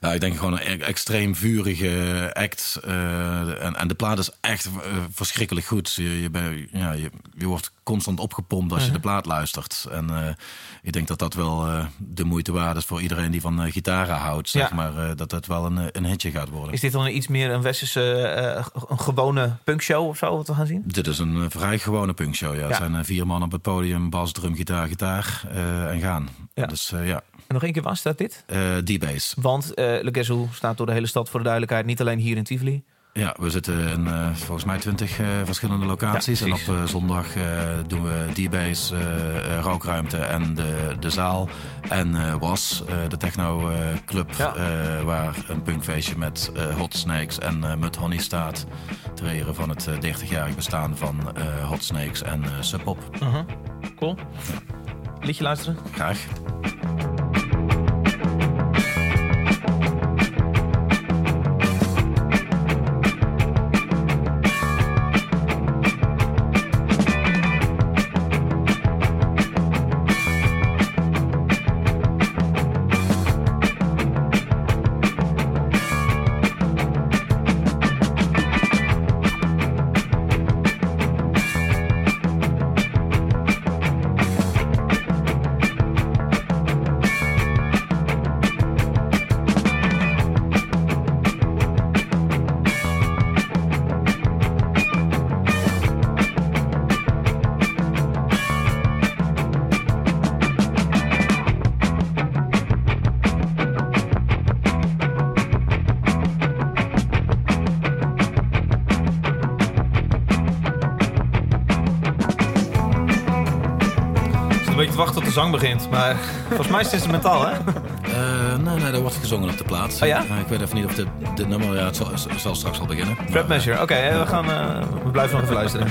ja, ik denk gewoon een e- extreem vurige act. eh, en, en de plaat is echt eh, verschrikkelijk goed. Je, je, ja, je, je wordt constant opgepompt als je de plaat luistert. En ik denk dat dat wel de moeite waard is voor iedereen die van gitaren houdt. Zeg Ja. maar dat het wel een, een hitje gaat worden. Is dit dan iets meer een westerse, een gewone punkshow of zo wat we gaan zien? Dit is een vrij gewone punkshow. Ja. Ja. Er zijn vier man op het podium, bas, drum, gitaar, gitaar en gaan. Ja. Dus eh, ja, En nog één keer was dat dit? D-Base. Want eh Le Gazou staat door de hele stad voor de duidelijkheid. Niet alleen hier in Tivoli. Ja, we zitten in volgens mij twintig verschillende locaties. Ja, en op zondag doen we D-Base, rookruimte en de, de zaal. En Was, de techno club, Ja. waar een punkfeestje met Hot Snakes en eh Mudhoney staat. Ter ere van het eh, 30-jarig bestaan van Hot Snakes en Sub Pop. Cool. Liedje luisteren? Graag. De zang begint. Maar volgens mij is het instrumentaal, hè? Eh, nee, nee, dat wordt gezongen op de plaat. Oh ja? Ik weet even niet of dit, dit nummer, ja, het zal, zal straks al beginnen. Maar, Measure. Oké, we, gaan, eh, we blijven nog even luisteren.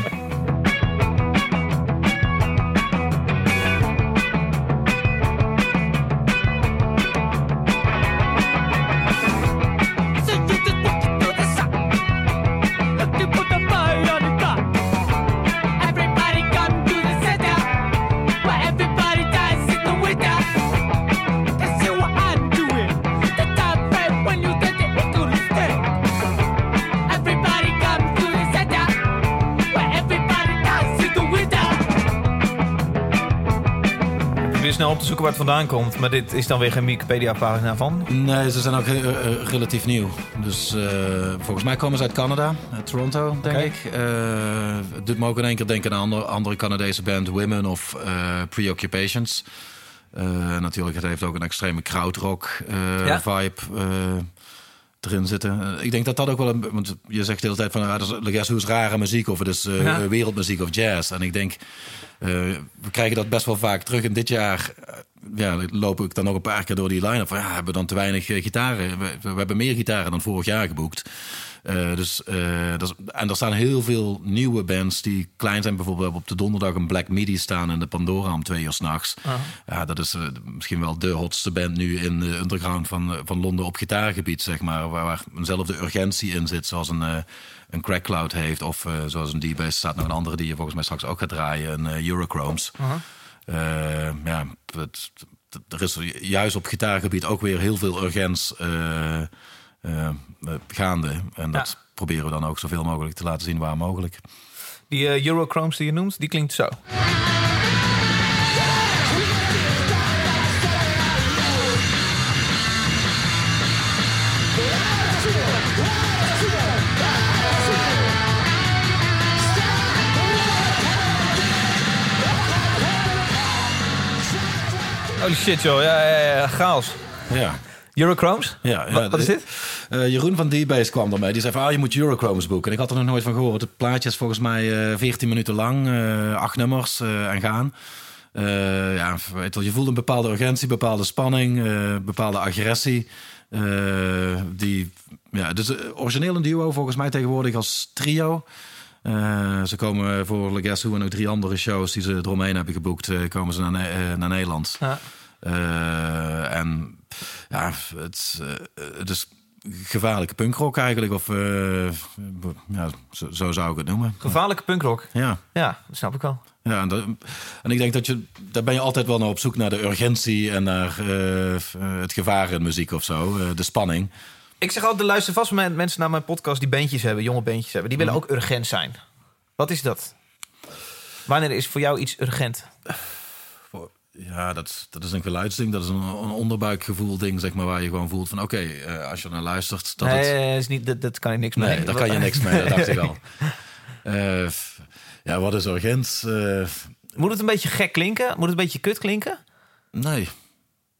Zoeken waar het vandaan komt. Maar dit is dan weer geen Wikipedia-pagina van. Nee, ze zijn ook eh, eh, relatief nieuw. Dus eh, volgens mij komen ze uit Canada, uit Toronto, denk ik. Het doet me ook in één keer denken aan andere, andere Canadese band, Women of Preoccupations. Natuurlijk, het heeft ook een extreme krautrock Ja? vibe erin zitten. Eh, ik denk dat dat ook wel een... Want je zegt de hele tijd van, ah, dat is, Who's rare muziek of het is Ja. wereldmuziek of jazz. En ik denk, eh, we krijgen dat best wel vaak terug. En dit jaar eh, ja, loop ik dan nog een paar keer door die line-up. Van, ja, hebben we dan te weinig gitaren? We, we hebben meer gitaren dan vorig jaar geboekt. Eh, dus, eh, dat is- en er staan heel veel nieuwe bands die klein zijn. Bijvoorbeeld op de donderdag een Black Midi staan in de Pandora om twee uur s'nachts. Ja, dat is eh, misschien wel de hotste band nu in de underground van, van Londen op gitaargebied, zeg maar. Waar, waar eenzelfde urgentie in zit, zoals een, een Crack Cloud heeft. Of zoals een D-Bass staat nog een andere die je volgens mij straks ook gaat draaien. Een Eurochromes. Ja, het, het- er is juist op gitaargebied ook weer heel veel urgens eh, eh, gaande. En dat Ja. proberen we dan ook zoveel mogelijk te laten zien waar mogelijk. Die eh, Eurochromes die je noemt, die klinkt zo. Holy shit, joh. Ja, ja, ja. Chaos. Ja. Eurochromes? Ja, ja, Wat, wat is dit? Eh, Jeroen van D-Base kwam ermee. Die zei van, ah, je moet Eurochromes boeken. En ik had er nog nooit van gehoord. Het plaatje is volgens mij eh 14 minuten lang. eh, acht nummers en gaan. Ja, je voelt een bepaalde urgentie, bepaalde spanning, bepaalde agressie. Die, ja, dus origineel een duo volgens mij tegenwoordig als trio. Ze komen voor Le Guess Who en ook drie andere shows die ze eromheen hebben geboekt, komen ze naar, Ne- naar Nederland. Ja. Eh, en ja, het, eh, het is gevaarlijke punkrock eigenlijk, of eh, ja, zo, zo zou ik het noemen. Gevaarlijke punkrock. Ja. Ja, dat snap ik wel. Ja, en, dat- en ik denk dat je, daar ben je altijd wel naar op zoek naar de urgentie en naar het gevaar in muziek of zo, de spanning. Ik zeg altijd, er luisteren vast men- mensen naar mijn podcast die bandjes hebben, jonge bandjes hebben. Die willen Mhm. ook urgent zijn. Wat is dat? Wanneer is voor jou iets urgent? Ja, dat, dat is een geluidsding, dat is een, een onderbuikgevoel ding, zeg maar, waar je gewoon voelt van oké, eh, als je naar luistert, dat nee, het... nee, is niet, dat, dat kan ik niks mee. Nee, daar kan je niks mee, dat dacht ik al. Eh, ja, wat is urgent? Eh, Moet het een beetje gek klinken? Moet het een beetje kut klinken? nee.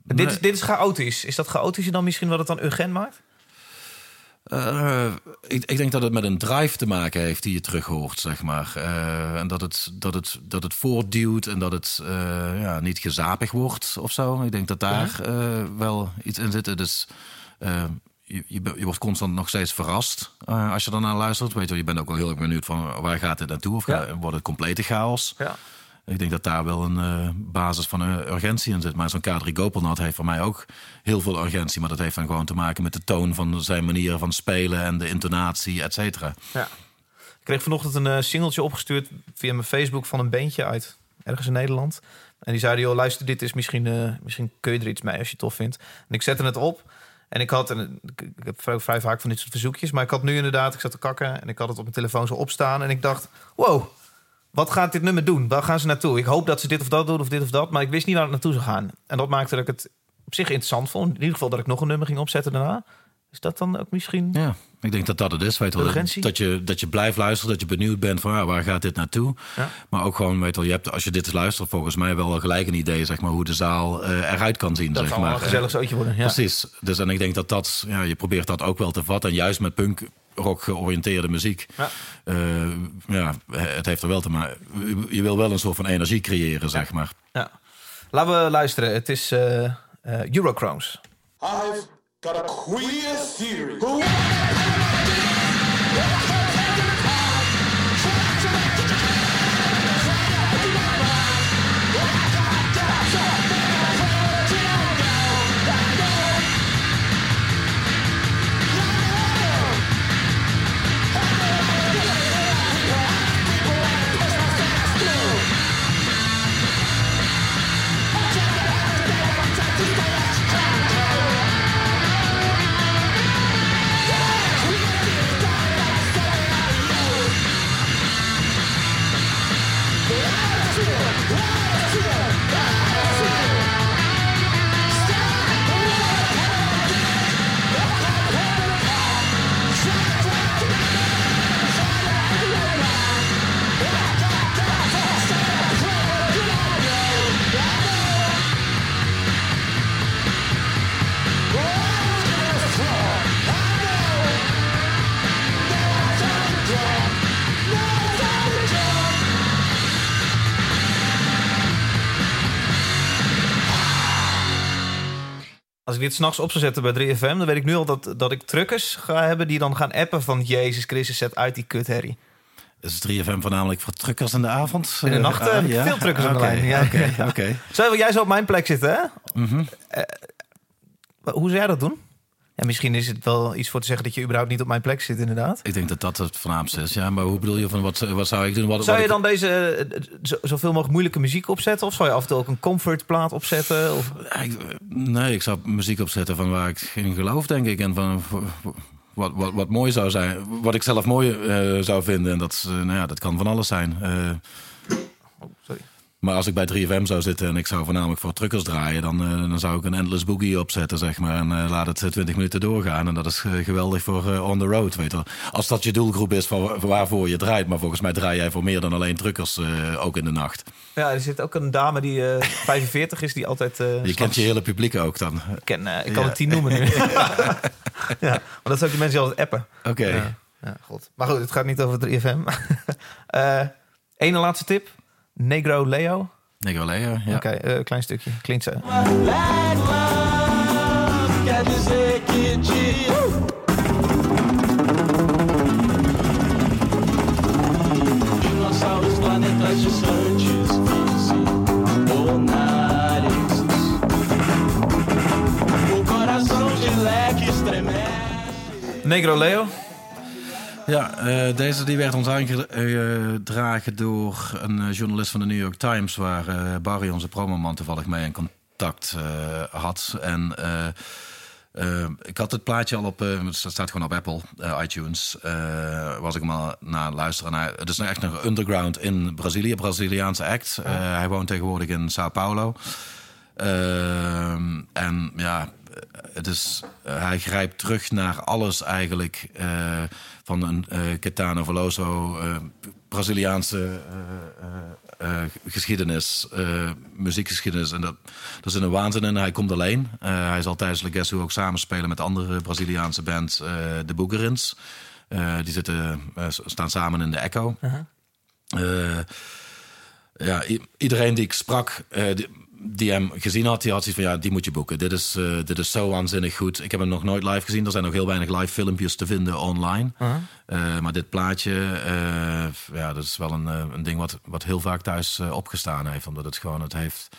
Dit, Nee. is, dit is chaotisch. Is dat chaotische dan misschien wat het dan urgent maakt? Eh, ik, ik denk dat het met een drive te maken heeft die je terug hoort, zeg maar. Eh, en dat het, dat, het, dat het voortduwt en dat het eh, ja, niet gezapig wordt of zo. Ik denk dat daar wel iets in zit. Dus je, je, je wordt constant nog steeds verrast als je ernaar luistert. Weet je, je bent ook wel heel erg benieuwd van waar gaat dit naartoe? Of Ja. wordt het complete chaos? Ja. Ik denk dat daar wel een eh, basis van eh, urgentie in zit. Maar zo'n K3 Gopelnat heeft voor mij ook heel veel urgentie. Maar dat heeft dan gewoon te maken met de toon van zijn manier van spelen en de intonatie, et cetera. Ja. Ik kreeg vanochtend een eh, singeltje opgestuurd via mijn Facebook van een bandje uit ergens in Nederland. En die zeiden, joh, luister, dit is misschien, misschien kun je er iets mee als je het tof vindt. En ik zette het op. En ik had, ik heb vrij vaak van dit soort verzoekjes, maar ik had nu inderdaad, ik zat te kakken en ik had het op mijn telefoon zo opstaan. En ik dacht, wow, wat gaat dit nummer doen? Waar gaan ze naartoe? Ik hoop dat ze dit of dat doen of dit of dat, maar ik wist niet waar het naartoe zou gaan. En dat maakte dat ik het op zich interessant vond. In ieder geval dat ik nog een nummer ging opzetten daarna. Is dat dan ook misschien... Ja, ik denk dat dat het is. Weet wel, dat, je, dat je blijft luisteren, dat je benieuwd bent van ah, waar gaat dit naartoe. Ja. Maar ook gewoon, weet je wel, je hebt, als je dit luistert, volgens mij wel gelijk een idee zeg maar, hoe de zaal eh, eruit kan zien. Dat zeg kan wel maar. een gezellig zootje worden. Ja. Precies. Dus en ik denk dat dat, ja, je probeert dat ook wel te vatten. En juist met punk rock georiënteerde muziek. Ja. eh, ja, het heeft er wel te maken. Je wil wel een soort van energie creëren, zeg maar. Ja. Laten we luisteren. Het is eh eh, Eurochromes. I've got a queer theory. Als ik dit s'nachts op zou zetten bij 3FM, dan weet ik nu al dat, dat ik truckers ga hebben die dan gaan appen van Jezus Christus, zet uit die kutherrie. Is 3FM voornamelijk voor truckers in de avond? In de Eh, nacht, ah, heb ik veel truckers aan de lijn. Ja, Oké, ja. oké. Zo, jij zou op mijn plek zitten, hè? Mhm. Eh, hoe zou jij dat doen? Ja, misschien is het wel iets voor te zeggen dat je überhaupt niet op mijn plek zit, inderdaad. Ik denk dat dat het voornaamste is. Ja, maar hoe bedoel je van wat, wat zou ik doen? Wat, Zou je ik- dan deze eh, zo- zoveel mogelijk moeilijke muziek opzetten? Of zou je af en toe ook een comfortplaat opzetten? Of... Nee, ik zou muziek opzetten van waar ik in geloof, denk ik. En van wat, wat, wat mooi zou zijn. Wat ik zelf mooi eh, zou vinden. En dat, eh, nou ja, dat kan van alles zijn. Oh, sorry. Maar als ik bij 3FM zou zitten en ik zou voornamelijk voor truckers draaien... dan, eh, dan zou ik een endless boogie opzetten, zeg maar. En eh, laat het eh, 20 minuten doorgaan. En dat is eh, geweldig voor eh, on the road, weet je. Als dat je doelgroep is van wa- waarvoor je draait. Maar volgens mij draai jij voor meer dan alleen truckers, eh, ook in de nacht. Ja, er zit ook een dame die eh 45 is, die altijd... eh, Je kent je hele publiek ook dan. Ik ken, eh, ik kan Ja. het tien noemen nu. ja, maar dat zijn ook die mensen die altijd appen. Oké. Ja, ja, god. Maar goed, het gaat niet over 3FM. Eh Ene laatste tip. Negro Leo? Negro Leo. Oké, okay, klein stukje. Klinkt zo. Negro Leo. Ja, eh, deze die werd ons aangedragen door een eh, journalist van de New York Times... waar eh, Barry, onze promoman, toevallig mee in contact had. En ik had het plaatje al op... het staat gewoon op Apple, iTunes. was ik maar naar het luisteren. En hij- het is nou echt nog underground in Brazilië, Braziliaanse act. Hij woont tegenwoordig in Sao Paulo. En ja, het is, hij grijpt terug naar alles eigenlijk van een eh Caetano Veloso, eh, Braziliaanse eh, geschiedenis, muziekgeschiedenis. En dat, dat is een waanzin in. Hij komt alleen. Hij zal tijdens Le Guess Who ook samenspelen met andere Braziliaanse band, de Boogerins. Die zitten, staan samen in de Echo. Eh, ja, iedereen die ik sprak, eh, die, die hem gezien had, die had zoiets van ja, die moet je boeken. Dit is, eh, dit is zo waanzinnig goed. Ik heb hem nog nooit live gezien. Er zijn nog heel weinig live filmpjes te vinden online. Eh, maar dit plaatje, ja, dat is wel een, een ding wat, wat heel vaak thuis opgestaan heeft. Omdat het gewoon, het heeft,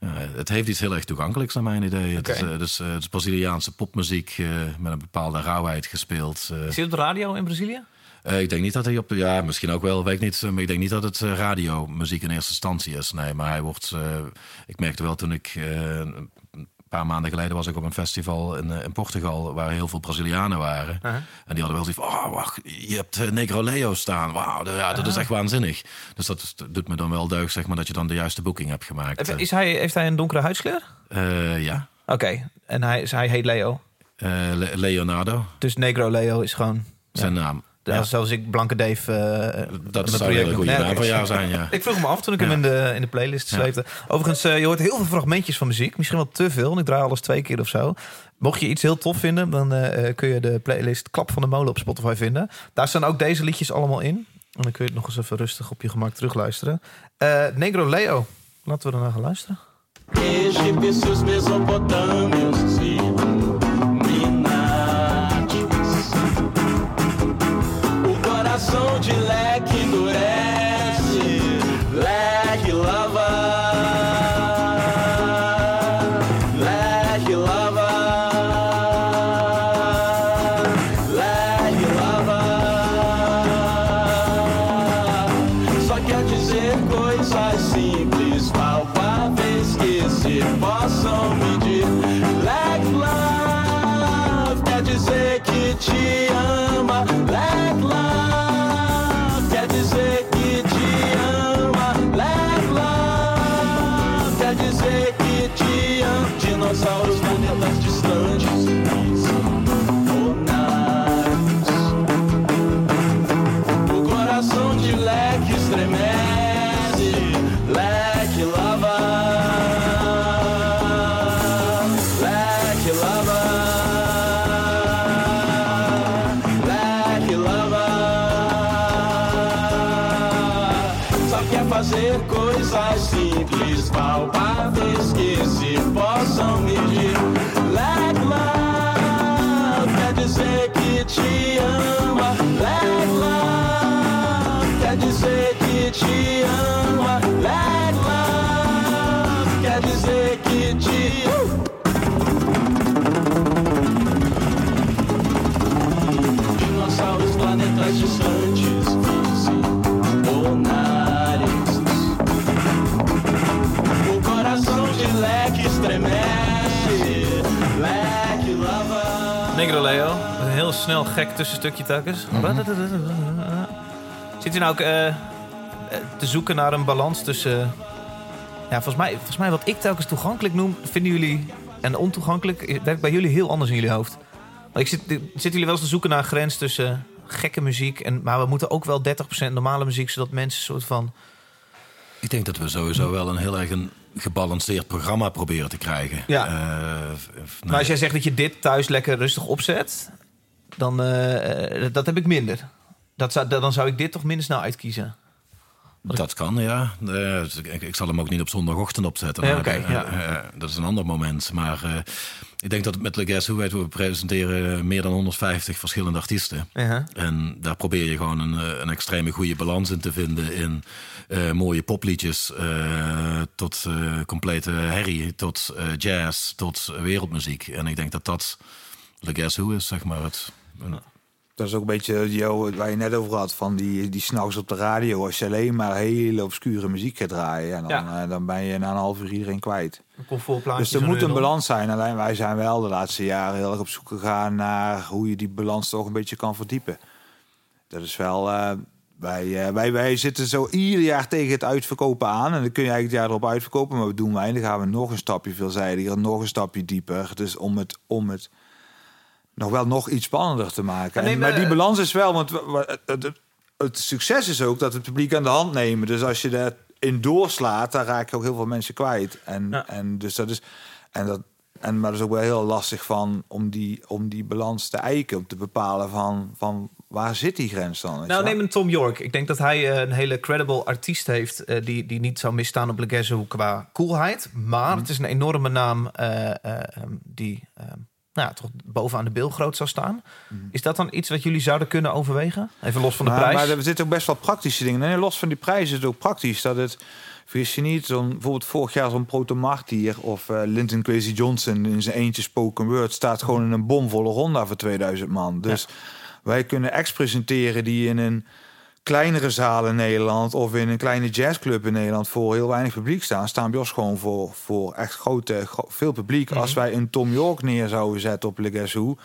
ja, het heeft iets heel erg toegankelijks naar mijn idee. Het, is, Oké. eh, het, is, het is Braziliaanse popmuziek met een bepaalde rauwheid gespeeld. eh. Zit op de radio in Brazilië? Eh, ik denk niet dat hij op... Ja, misschien ook wel, weet ik niet. Maar ik denk niet dat het eh, radiomuziek in eerste instantie is. Nee, maar hij wordt... eh, ik merkte wel toen ik... een paar maanden geleden was ik op een festival in, in Portugal... waar heel veel Brazilianen waren. En die hadden wel zoiets van... Oh, wacht, je hebt Negro Leo staan. Wauw, dat- ja, dat is echt waanzinnig. Dus dat, is- dat doet me dan wel deugd, zeg maar... dat je dan de juiste boeking hebt gemaakt. Is hij, heeft hij een donkere huidskleur? Ja. Oké, en hij, hij heet Leo. Le- Leonardo, Dus Negro Leo is gewoon... zijn naam. Ja. Zoals ik Blanke Dave... eh, Dat zou een hele project- goede Nee, naam oké. van jou zijn, ja. Ik vroeg me af toen ik hem Ja. in de, in de playlist sleepte. Overigens, eh, je hoort heel veel fragmentjes van muziek. Misschien wel te veel. want Ik draai alles twee keer of zo. Mocht je iets heel tof vinden, dan eh, kun je de playlist Klap van de Molen op Spotify vinden. Daar staan ook deze liedjes allemaal in. En dan kun je het nog eens even rustig op je gemak terugluisteren. Eh, Negro Leo. Laten we ernaar gaan luisteren. egípcios, mesopotâmios de leque endurece, leque lava, leque lava, leque lava. Só quer dizer coisas simples, snel gek tussenstukje telkens. Zit u nou ook eh, eh, te zoeken naar een balans tussen... ja, volgens mij, volgens mij wat ik telkens toegankelijk noem... vinden jullie... en ontoegankelijk werkt bij jullie heel anders in jullie hoofd. Want ik zit, zitten jullie wel eens te zoeken naar een grens tussen gekke muziek... En, maar we moeten ook wel 30% normale muziek... zodat mensen een soort van... Ik denk dat we sowieso wel een heel erg een gebalanceerd programma proberen te krijgen. Ja. Eh, Maar als jij zegt dat je dit thuis lekker rustig opzet... dan eh, dat heb ik minder. Dat zou, dan zou ik dit toch minder snel uitkiezen. Dat kan, ja. Eh, ik, ik zal hem ook niet op zondagochtend opzetten. Ja, Maar, oké, eh, ja. eh, dat is een ander moment. Maar eh, ik denk dat met Le Guess Who we presenteren meer dan 150 verschillende artiesten. En daar probeer je gewoon een, eh, een extreme goede balans in te vinden. In eh, mooie popliedjes eh, tot eh, complete herrie, tot eh, jazz, tot wereldmuziek. En ik denk dat dat Le Guess Who is, zeg maar. Het, Dat is ook een beetje waar je net over had, van die, die s'nachts op de radio. Als je alleen maar hele obscure muziek gaat draaien, en dan, Ja. eh, dan ben je na een half uur iedereen kwijt. Dus er moet een balans zijn. Alleen wij zijn wel de laatste jaren heel erg op zoek gegaan naar hoe je die balans toch een beetje kan verdiepen. Dat is wel. eh, wij, eh, wij, wij zitten zo ieder jaar tegen het uitverkopen aan. En dan kun je eigenlijk het jaar erop uitverkopen. Maar we doen wij. Dan gaan we nog een stapje veelzijdiger, nog een stapje dieper. Dus om het, om het nog wel nog iets spannender te maken. Maar neem, En, maar die eh, balans is wel. Want het, het, het succes is ook dat het publiek aan de hand nemen. Dus als je daar in doorslaat, dan raak je ook heel veel mensen kwijt. En, Ja. en dus dat is. En dat, en, maar dat is ook wel heel lastig van om die, om die balans te eiken, om te bepalen van, van waar zit die grens dan? Nou, neem een Tom York. Ik denk dat hij eh, een hele credible artiest heeft... eh, die, die niet zou misstaan op Legazo qua coolheid. Maar Mhm. het is een enorme naam eh, eh, ehm, die ehm, nou, ja, toch bovenaan de bilgroot zou staan. Is dat dan iets wat jullie zouden kunnen overwegen? Even los van de Mhm. maar, prijs. Maar er zitten ook best wel praktische dingen. Nee, los van die prijs is het ook praktisch dat het. Vergis je niet, zo'n, bijvoorbeeld vorig jaar zo'n Protomartier of eh Linton Kwesi Johnson in zijn eentje spoken word staat gewoon in een bomvolle ronda voor 2000 man. Dus wij kunnen acts presenteren die in een kleinere zaal in Nederland of in een kleine jazzclub in Nederland voor heel weinig publiek staan, staan bij ons gewoon voor, voor echt grote, gro- veel publiek. Mhm. Als wij een Tom York neer zouden zetten op Le Guess Who,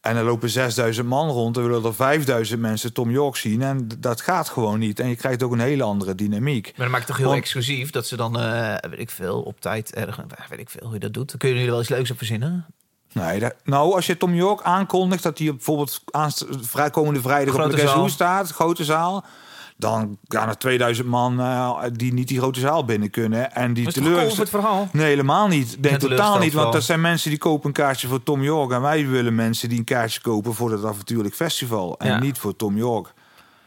en er lopen 6000 man rond. Dan willen er 5000 mensen Tom York zien. En dat gaat gewoon niet. En je krijgt ook een hele andere dynamiek. Maar dan maakt het toch heel Want- exclusief dat ze dan, eh, weet ik veel, op tijd ergens, weet ik veel hoe je dat doet. Dan kun je er wel iets leuks op verzinnen. Nee, dat- nou, als je Tom York aankondigt dat hij bijvoorbeeld aanst- vrij komende vrijdag op de Guess staat, grote zaal. Dan gaan er 2000 man eh, die niet die grote zaal binnen kunnen. En die Dat voor het verhaal? Nee, helemaal niet. Nee, totaal teleurgesteld niet. Want dat zijn mensen die kopen een kaartje voor Tom York. En wij willen mensen die een kaartje kopen voor dat avontuurlijk festival. En Ja. niet voor Tom York.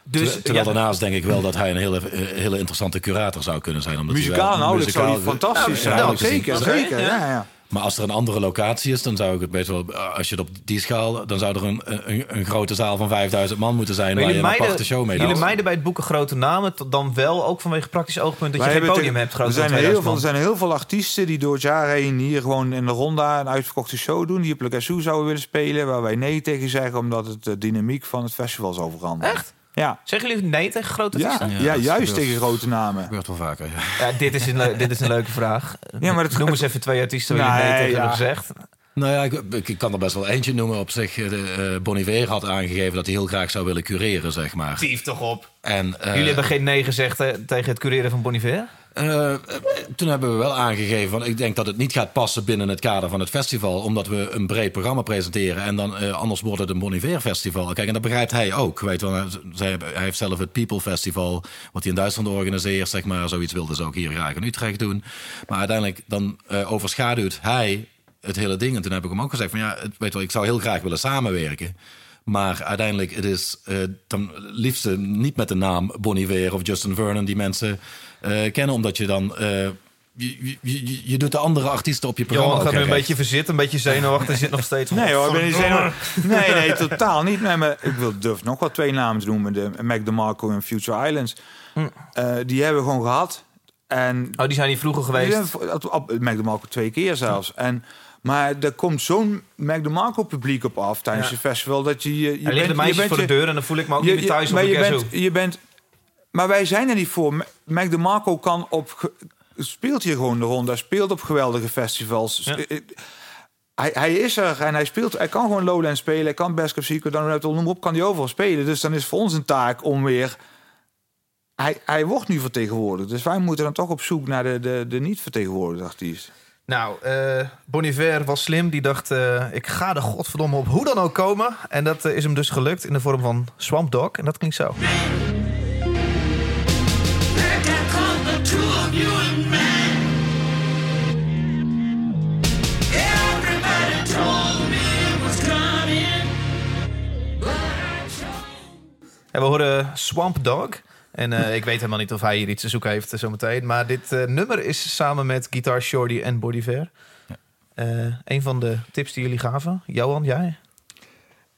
Dus, Ter- Terwijl ja, daarnaast denk ik wel dat hij een hele, eh, hele interessante curator zou kunnen zijn. Omdat hij Muzikaal wel- inhoudelijk zou muzikaal- fantastisch Ja, zijn. ja, zeker, zeker. ja. Maar als er een andere locatie is, dan zou ik het best wel... Als je het op die schaal... dan zou er een, een, een grote zaal van 5000 man moeten zijn... Maar waar je een aparte meiden, show mee jullie meiden bij het boeken grote namen, dan wel ook vanwege praktisch oogpunt dat je geen podium te- hebt er groter zijn, heel 2000 veel, er zijn heel veel artiesten die door het jaar heen hier gewoon in de ronda een uitverkochte show doen. Die op Le zouden willen spelen. Waar wij nee tegen zeggen, omdat het de dynamiek van het festival zou veranderen. Echt? Ja. Zeggen jullie nee tegen grote Ja, artiesten? ja, dat juist tegen grote namen. gebeurt wel vaker, ja. Ja, dit, is een dit is een leuke vraag. Ja, maar Noem eens even twee artiesten waar jullie nee, Nee, tegen ja. hebben gezegd. Nou ja, ik, ik kan er best wel eentje noemen. Op zich, eh, de, eh, Bon Iver had aangegeven dat hij heel graag zou willen cureren, zeg maar. Tief toch op. En, eh, Jullie hebben geen nee gezegd tegen het cureren van Boniver? Eh, eh, toen hebben we wel aangegeven, van, ik denk dat het niet gaat passen binnen het kader van het festival, omdat we een breed programma presenteren en dan eh, anders wordt het een Bon Iver festival. Kijk, en dat begrijpt hij ook. Weet wel, hij heeft zelf het People Festival, wat hij in Duitsland organiseert, zeg maar. Zoiets wilde ze ook hier graag in Utrecht doen. Maar uiteindelijk dan overschaduwt hij het hele ding. En toen heb ik hem ook gezegd van ja, weet wel, ik zou heel graag willen samenwerken. Maar uiteindelijk, het is eh, dan liefst niet met de naam Bon Iver of Justin Vernon die mensen eh, kennen, omdat je dan. eh, je, je, je, je doet de andere artiesten op je programma. Johan gaat nu een beetje verzitten, een beetje zenuwachtig. zit nog steeds. Nee hoor, ik ben niet zenuwachtig. Nee, nee, totaal niet. Nee, maar ik wil, durf nog wel twee namen te noemen. De Mac DeMarco en Future Islands. Eh, die hebben we gewoon gehad. En Oh, die zijn hier vroeger geweest. Voor- op- op- Mac DeMarco twee keer zelfs. En, maar er komt zo'n Mac DeMarco publiek op af tijdens Ja. het festival... dat je... je, Er bent- de je meisjes bent voor de deur en dan voel ik me ook je- niet meer thuis op maar je bent, je bent... Maar wij zijn er niet voor. Mac DeMarco kan op... Speelt hier gewoon de ronde. Hij speelt op geweldige festivals. Ja. Eh, eh, Hij, hij is er en hij speelt. Hij kan gewoon Lowland spelen. Hij kan Best of Secret. Dan noem op, kan hij overal spelen. Dus dan is voor ons een taak om weer. Hij, hij wordt nu vertegenwoordigd. Dus wij moeten dan toch op zoek naar de, de, de niet vertegenwoordigde artiest. Nou, eh Bon Iver was slim. Die dacht, eh, ik ga er godverdomme op hoe dan ook komen. En dat eh, is hem dus gelukt in de vorm van Swamp Dog. En dat klinkt zo. En we horen Swamp Dog. En eh, ik weet helemaal niet of hij hier iets te zoeken heeft eh, zometeen. Maar dit eh, nummer is samen met Guitar Shorty en Bodiver. Eh een van de tips die jullie gaven. Johan, jij?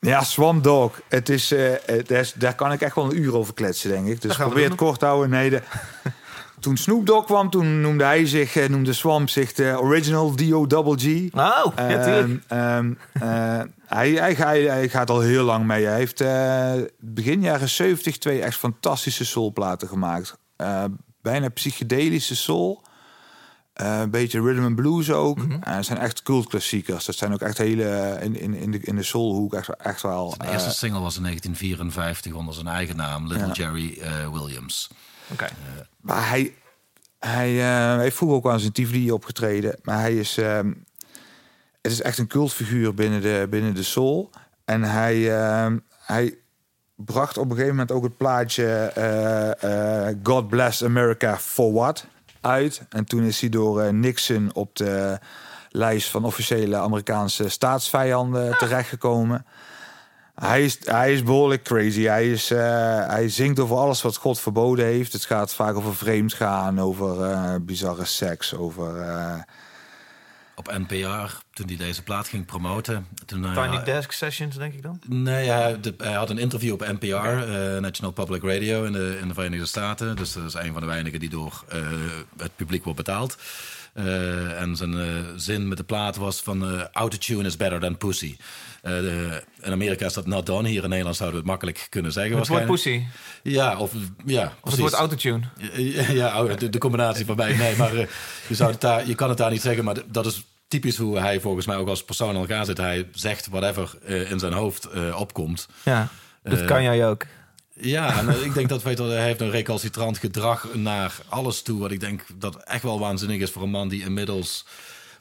Ja, Swamp Dog. Het is, eh, het is, daar kan ik echt wel een uur over kletsen, denk ik. Dus probeer het kort te houden. Nee, de, toen Snoop Dogg kwam, toen noemde hij zich, eh, noemde Swamp zich de Original D.O.G. Oh, ja. Ehm, ehm, eh, hij, hij, hij, hij gaat al heel lang mee. Hij heeft eh, begin jaren 70 twee echt fantastische soulplaten gemaakt. Bijna psychedelische soul. Een beetje rhythm and blues ook. Mhm. En het zijn echt cultklassiekers. Dat zijn ook echt hele in, in, in de, in de soulhoek echt, echt wel. De eerste single was in 1954 onder zijn eigen naam, Little Ja. Jerry Williams. Oké. Maar hij, hij eh, heeft vroeger ook wel eens in Tivoli opgetreden. Maar hij is, ehm, het is echt een cultfiguur binnen de, binnen de soul. En hij, ehm, hij bracht op een gegeven moment ook het plaatje eh, eh, God Bless America for What uit. En toen is hij door eh, Nixon op de lijst van officiële Amerikaanse staatsvijanden terechtgekomen. Hij is, hij is behoorlijk crazy. Hij, is, eh, hij zingt over alles wat God verboden heeft. Het gaat vaak over vreemd gaan, over eh, bizarre seks, over... eh, Op NPR, toen hij deze plaat ging promoten. Toen, Tiny Desk Sessions, denk ik dan? Nee, hij, de- hij had een interview op NPR, eh, National Public Radio in de, in de Verenigde Staten. Dus dat is een van de weinigen die door eh, het publiek wordt betaald. Eh, en zijn eh, zin met de plaat was van eh, autotune is better than pussy. Eh, de- in Amerika is dat not done. Hier in Nederland zouden we het makkelijk kunnen zeggen. Het woord waarschijnlijk. pussy. Ja, of ja, Of het woord autotune. Ja, ja, oh, de, de combinatie van beide. Nee, maar eh, je, zou het daar, je kan het daar niet zeggen. Maar dat is typisch hoe hij volgens mij ook als persoon in elkaar zit. Hij zegt whatever eh, in zijn hoofd eh, opkomt. Ja, dat Eh, kan jij ook. Ja, en eh, ik denk dat weet je, wel, hij heeft een recalcitrant gedrag naar alles toe. Wat ik denk dat echt wel waanzinnig is voor een man die inmiddels...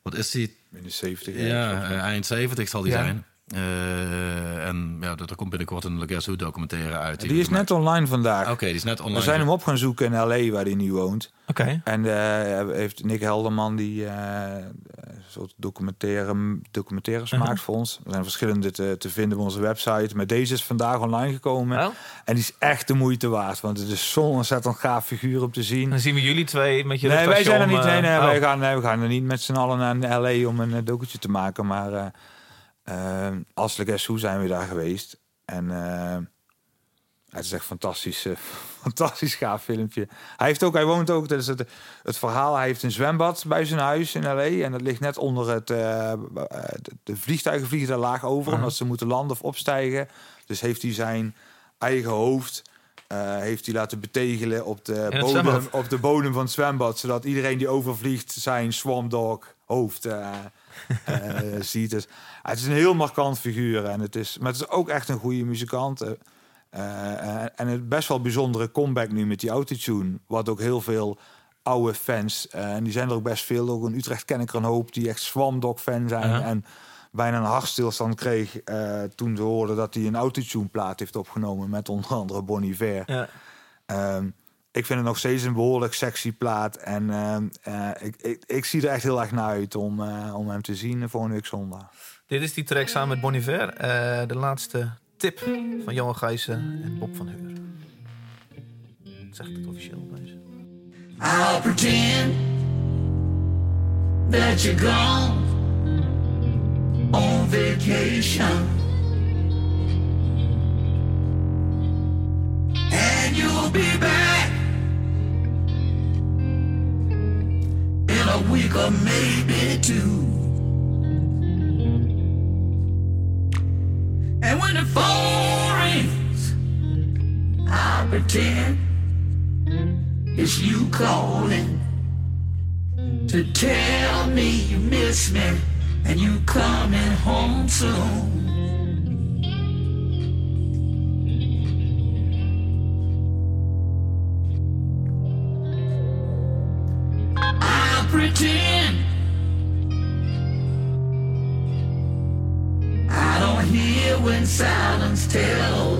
Wat is hij? in de 70 Ja, eh, eind 70 zal hij Ja. zijn. Eh, en ja, er komt binnenkort een Le Guess Who documentaire uit. Die is net online vandaag. Oké, die is net online. We zijn hem op gaan zoeken in L.A. waar hij nu woont. Oké. En eh, heeft Nick Helderman die eh, een soort documentaire, documentaires Uh-huh. maakt voor ons. Er zijn verschillende te, te vinden op onze website. Maar deze is vandaag online gekomen. Oh. En die is echt de moeite waard. Want het is zo'n ontzettend gaaf figuur om te zien. Dan zien we jullie twee met je Nee, wij zijn er niet. Nee, nee, oh. wij gaan, nee, we gaan er niet met z'n allen naar LA om een uh, documentje te maken. Maar eh, als Le Guess Who zijn we daar geweest. En eh, het is echt fantastisch, eh, fantastisch gaaf filmpje. Hij heeft ook, hij woont ook, dat is het, het verhaal. Hij heeft een zwembad bij zijn huis in LA. En dat ligt net onder het. eh, eh, de, de vliegtuigen vliegen daar laag over, omdat ze moeten landen of opstijgen. Dus heeft hij zijn eigen hoofd. heeft hij laten betegelen op de, bodem, op de bodem van het zwembad. Zodat iedereen die overvliegt zijn Swamp Dog hoofd ziet. Dus, het is een heel markant figuur. En het is, maar het is ook echt een goede muzikant. eh, eh, en het best wel bijzondere comeback nu met die autotune. Wat ook heel veel oude fans, eh, en die zijn er ook best veel. Ook in Utrecht ken ik er een hoop die echt Swamp Dog fan zijn. Ja. En bijna een hartstilstand kreeg eh, toen ze hoorden dat hij een autotune plaat heeft opgenomen. Met onder andere Bon Iver. Ja. Ehm, ik vind het nog steeds een behoorlijk sexy plaat. En ehm, eh, ik, ik, ik zie er echt heel erg naar uit om, eh, om hem te zien volgende week zondag. Dit is die track samen met Bon Iver. Eh, de laatste tip van Johan Gijssen en Bob van Heur. Zeg ik het officieel bij ze? I'll pretend that you're gone on vacation. And you'll be back a week or maybe two. And when the phone rings, I'll pretend it's you calling to tell me you miss me and you coming home soon. When silence tells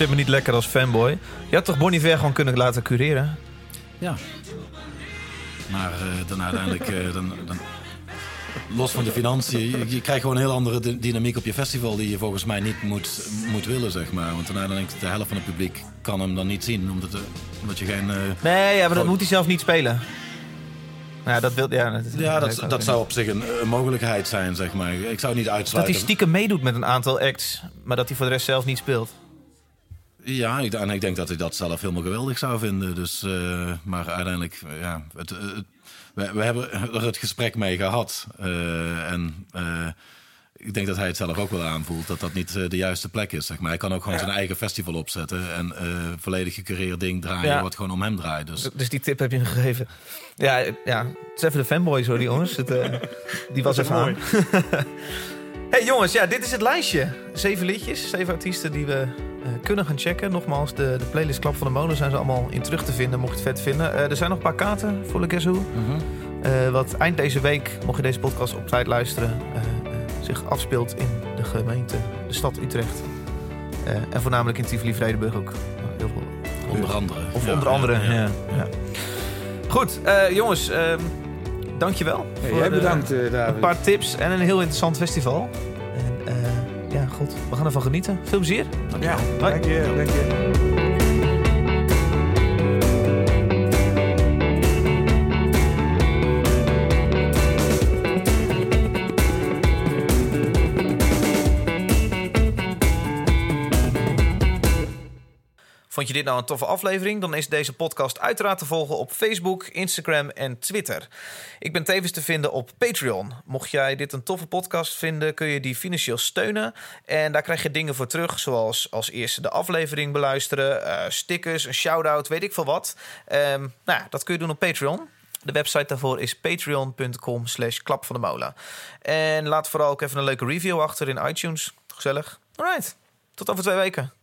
zit me niet lekker als fanboy. Je had toch Bonnie Ver gewoon kunnen laten cureren? Ja. Maar eh, dan uiteindelijk, eh, dan, dan, los van de financiën, je, je krijgt gewoon een heel andere dy- dynamiek op je festival die je volgens mij niet moet, moet willen, zeg maar. Want dan uiteindelijk de helft van het publiek kan hem dan niet zien, omdat, eh, omdat je geen... Nee, ja, maar dat moet hij zelf niet spelen. Ja, dat wil... Ja, dat, ja, dat, dat zou op zich een, een mogelijkheid zijn, zeg maar. Ik zou het niet Dat uitsluiten. hij stiekem meedoet met een aantal acts, maar dat hij voor de rest zelf niet speelt. Ja, ik, en ik denk dat hij dat zelf helemaal geweldig zou vinden. Dus, eh, maar uiteindelijk, eh, ja, het, eh, het- we, we hebben er het gesprek mee gehad. Eh, en eh, ik denk dat hij het zelf ook wel aanvoelt dat dat niet de juiste plek is. Zeg maar. Hij kan ook gewoon zijn eigen festival opzetten en eh volledig gecureerd ding draaien Ja. wat gewoon om hem draait. Dus Dus die tip heb je hem gegeven. Ja, ja het is even de fanboy hoor, die jongens. Het, die was even aan. hey jongens, ja, dit is het lijstje. Zeven liedjes, zeven artiesten die we eh, kunnen gaan checken. Nogmaals, de, de playlist Klap van de Molen zijn ze allemaal in terug te vinden, mocht je het vet vinden. Eh, er zijn nog een paar kaarten voor de Guess Who. Eh, wat eind deze week, mocht je deze podcast op tijd luisteren, zich afspeelt in de gemeente, de stad Utrecht. En voornamelijk in Tivoli-Vredenburg ook. Nou, heel veel onder andere. of Ja, onder andere, ja, ja. ja. ja. Goed, jongens, ehm dankjewel. Ja, voor, jij eh, bedankt, eh, een David. paar tips en een heel interessant festival. En eh, ja, goed, we gaan ervan genieten. Veel plezier. Ja, Hoi. dank je, dank je. Vond je dit nou een toffe aflevering? Dan is deze podcast uiteraard te volgen op Facebook, Instagram en Twitter. Ik ben tevens te vinden op Patreon. Mocht jij dit een toffe podcast vinden, kun je die financieel steunen. En daar krijg je dingen voor terug, zoals als eerste de aflevering beluisteren, eh, stickers, een shout-out, weet ik veel wat. Ehm, nou, dat kun je doen op Patreon. De website daarvoor is patreon.com slash klap van de molen. En laat vooral ook even een leuke review achter in iTunes. Gezellig. Alright, tot over twee weken.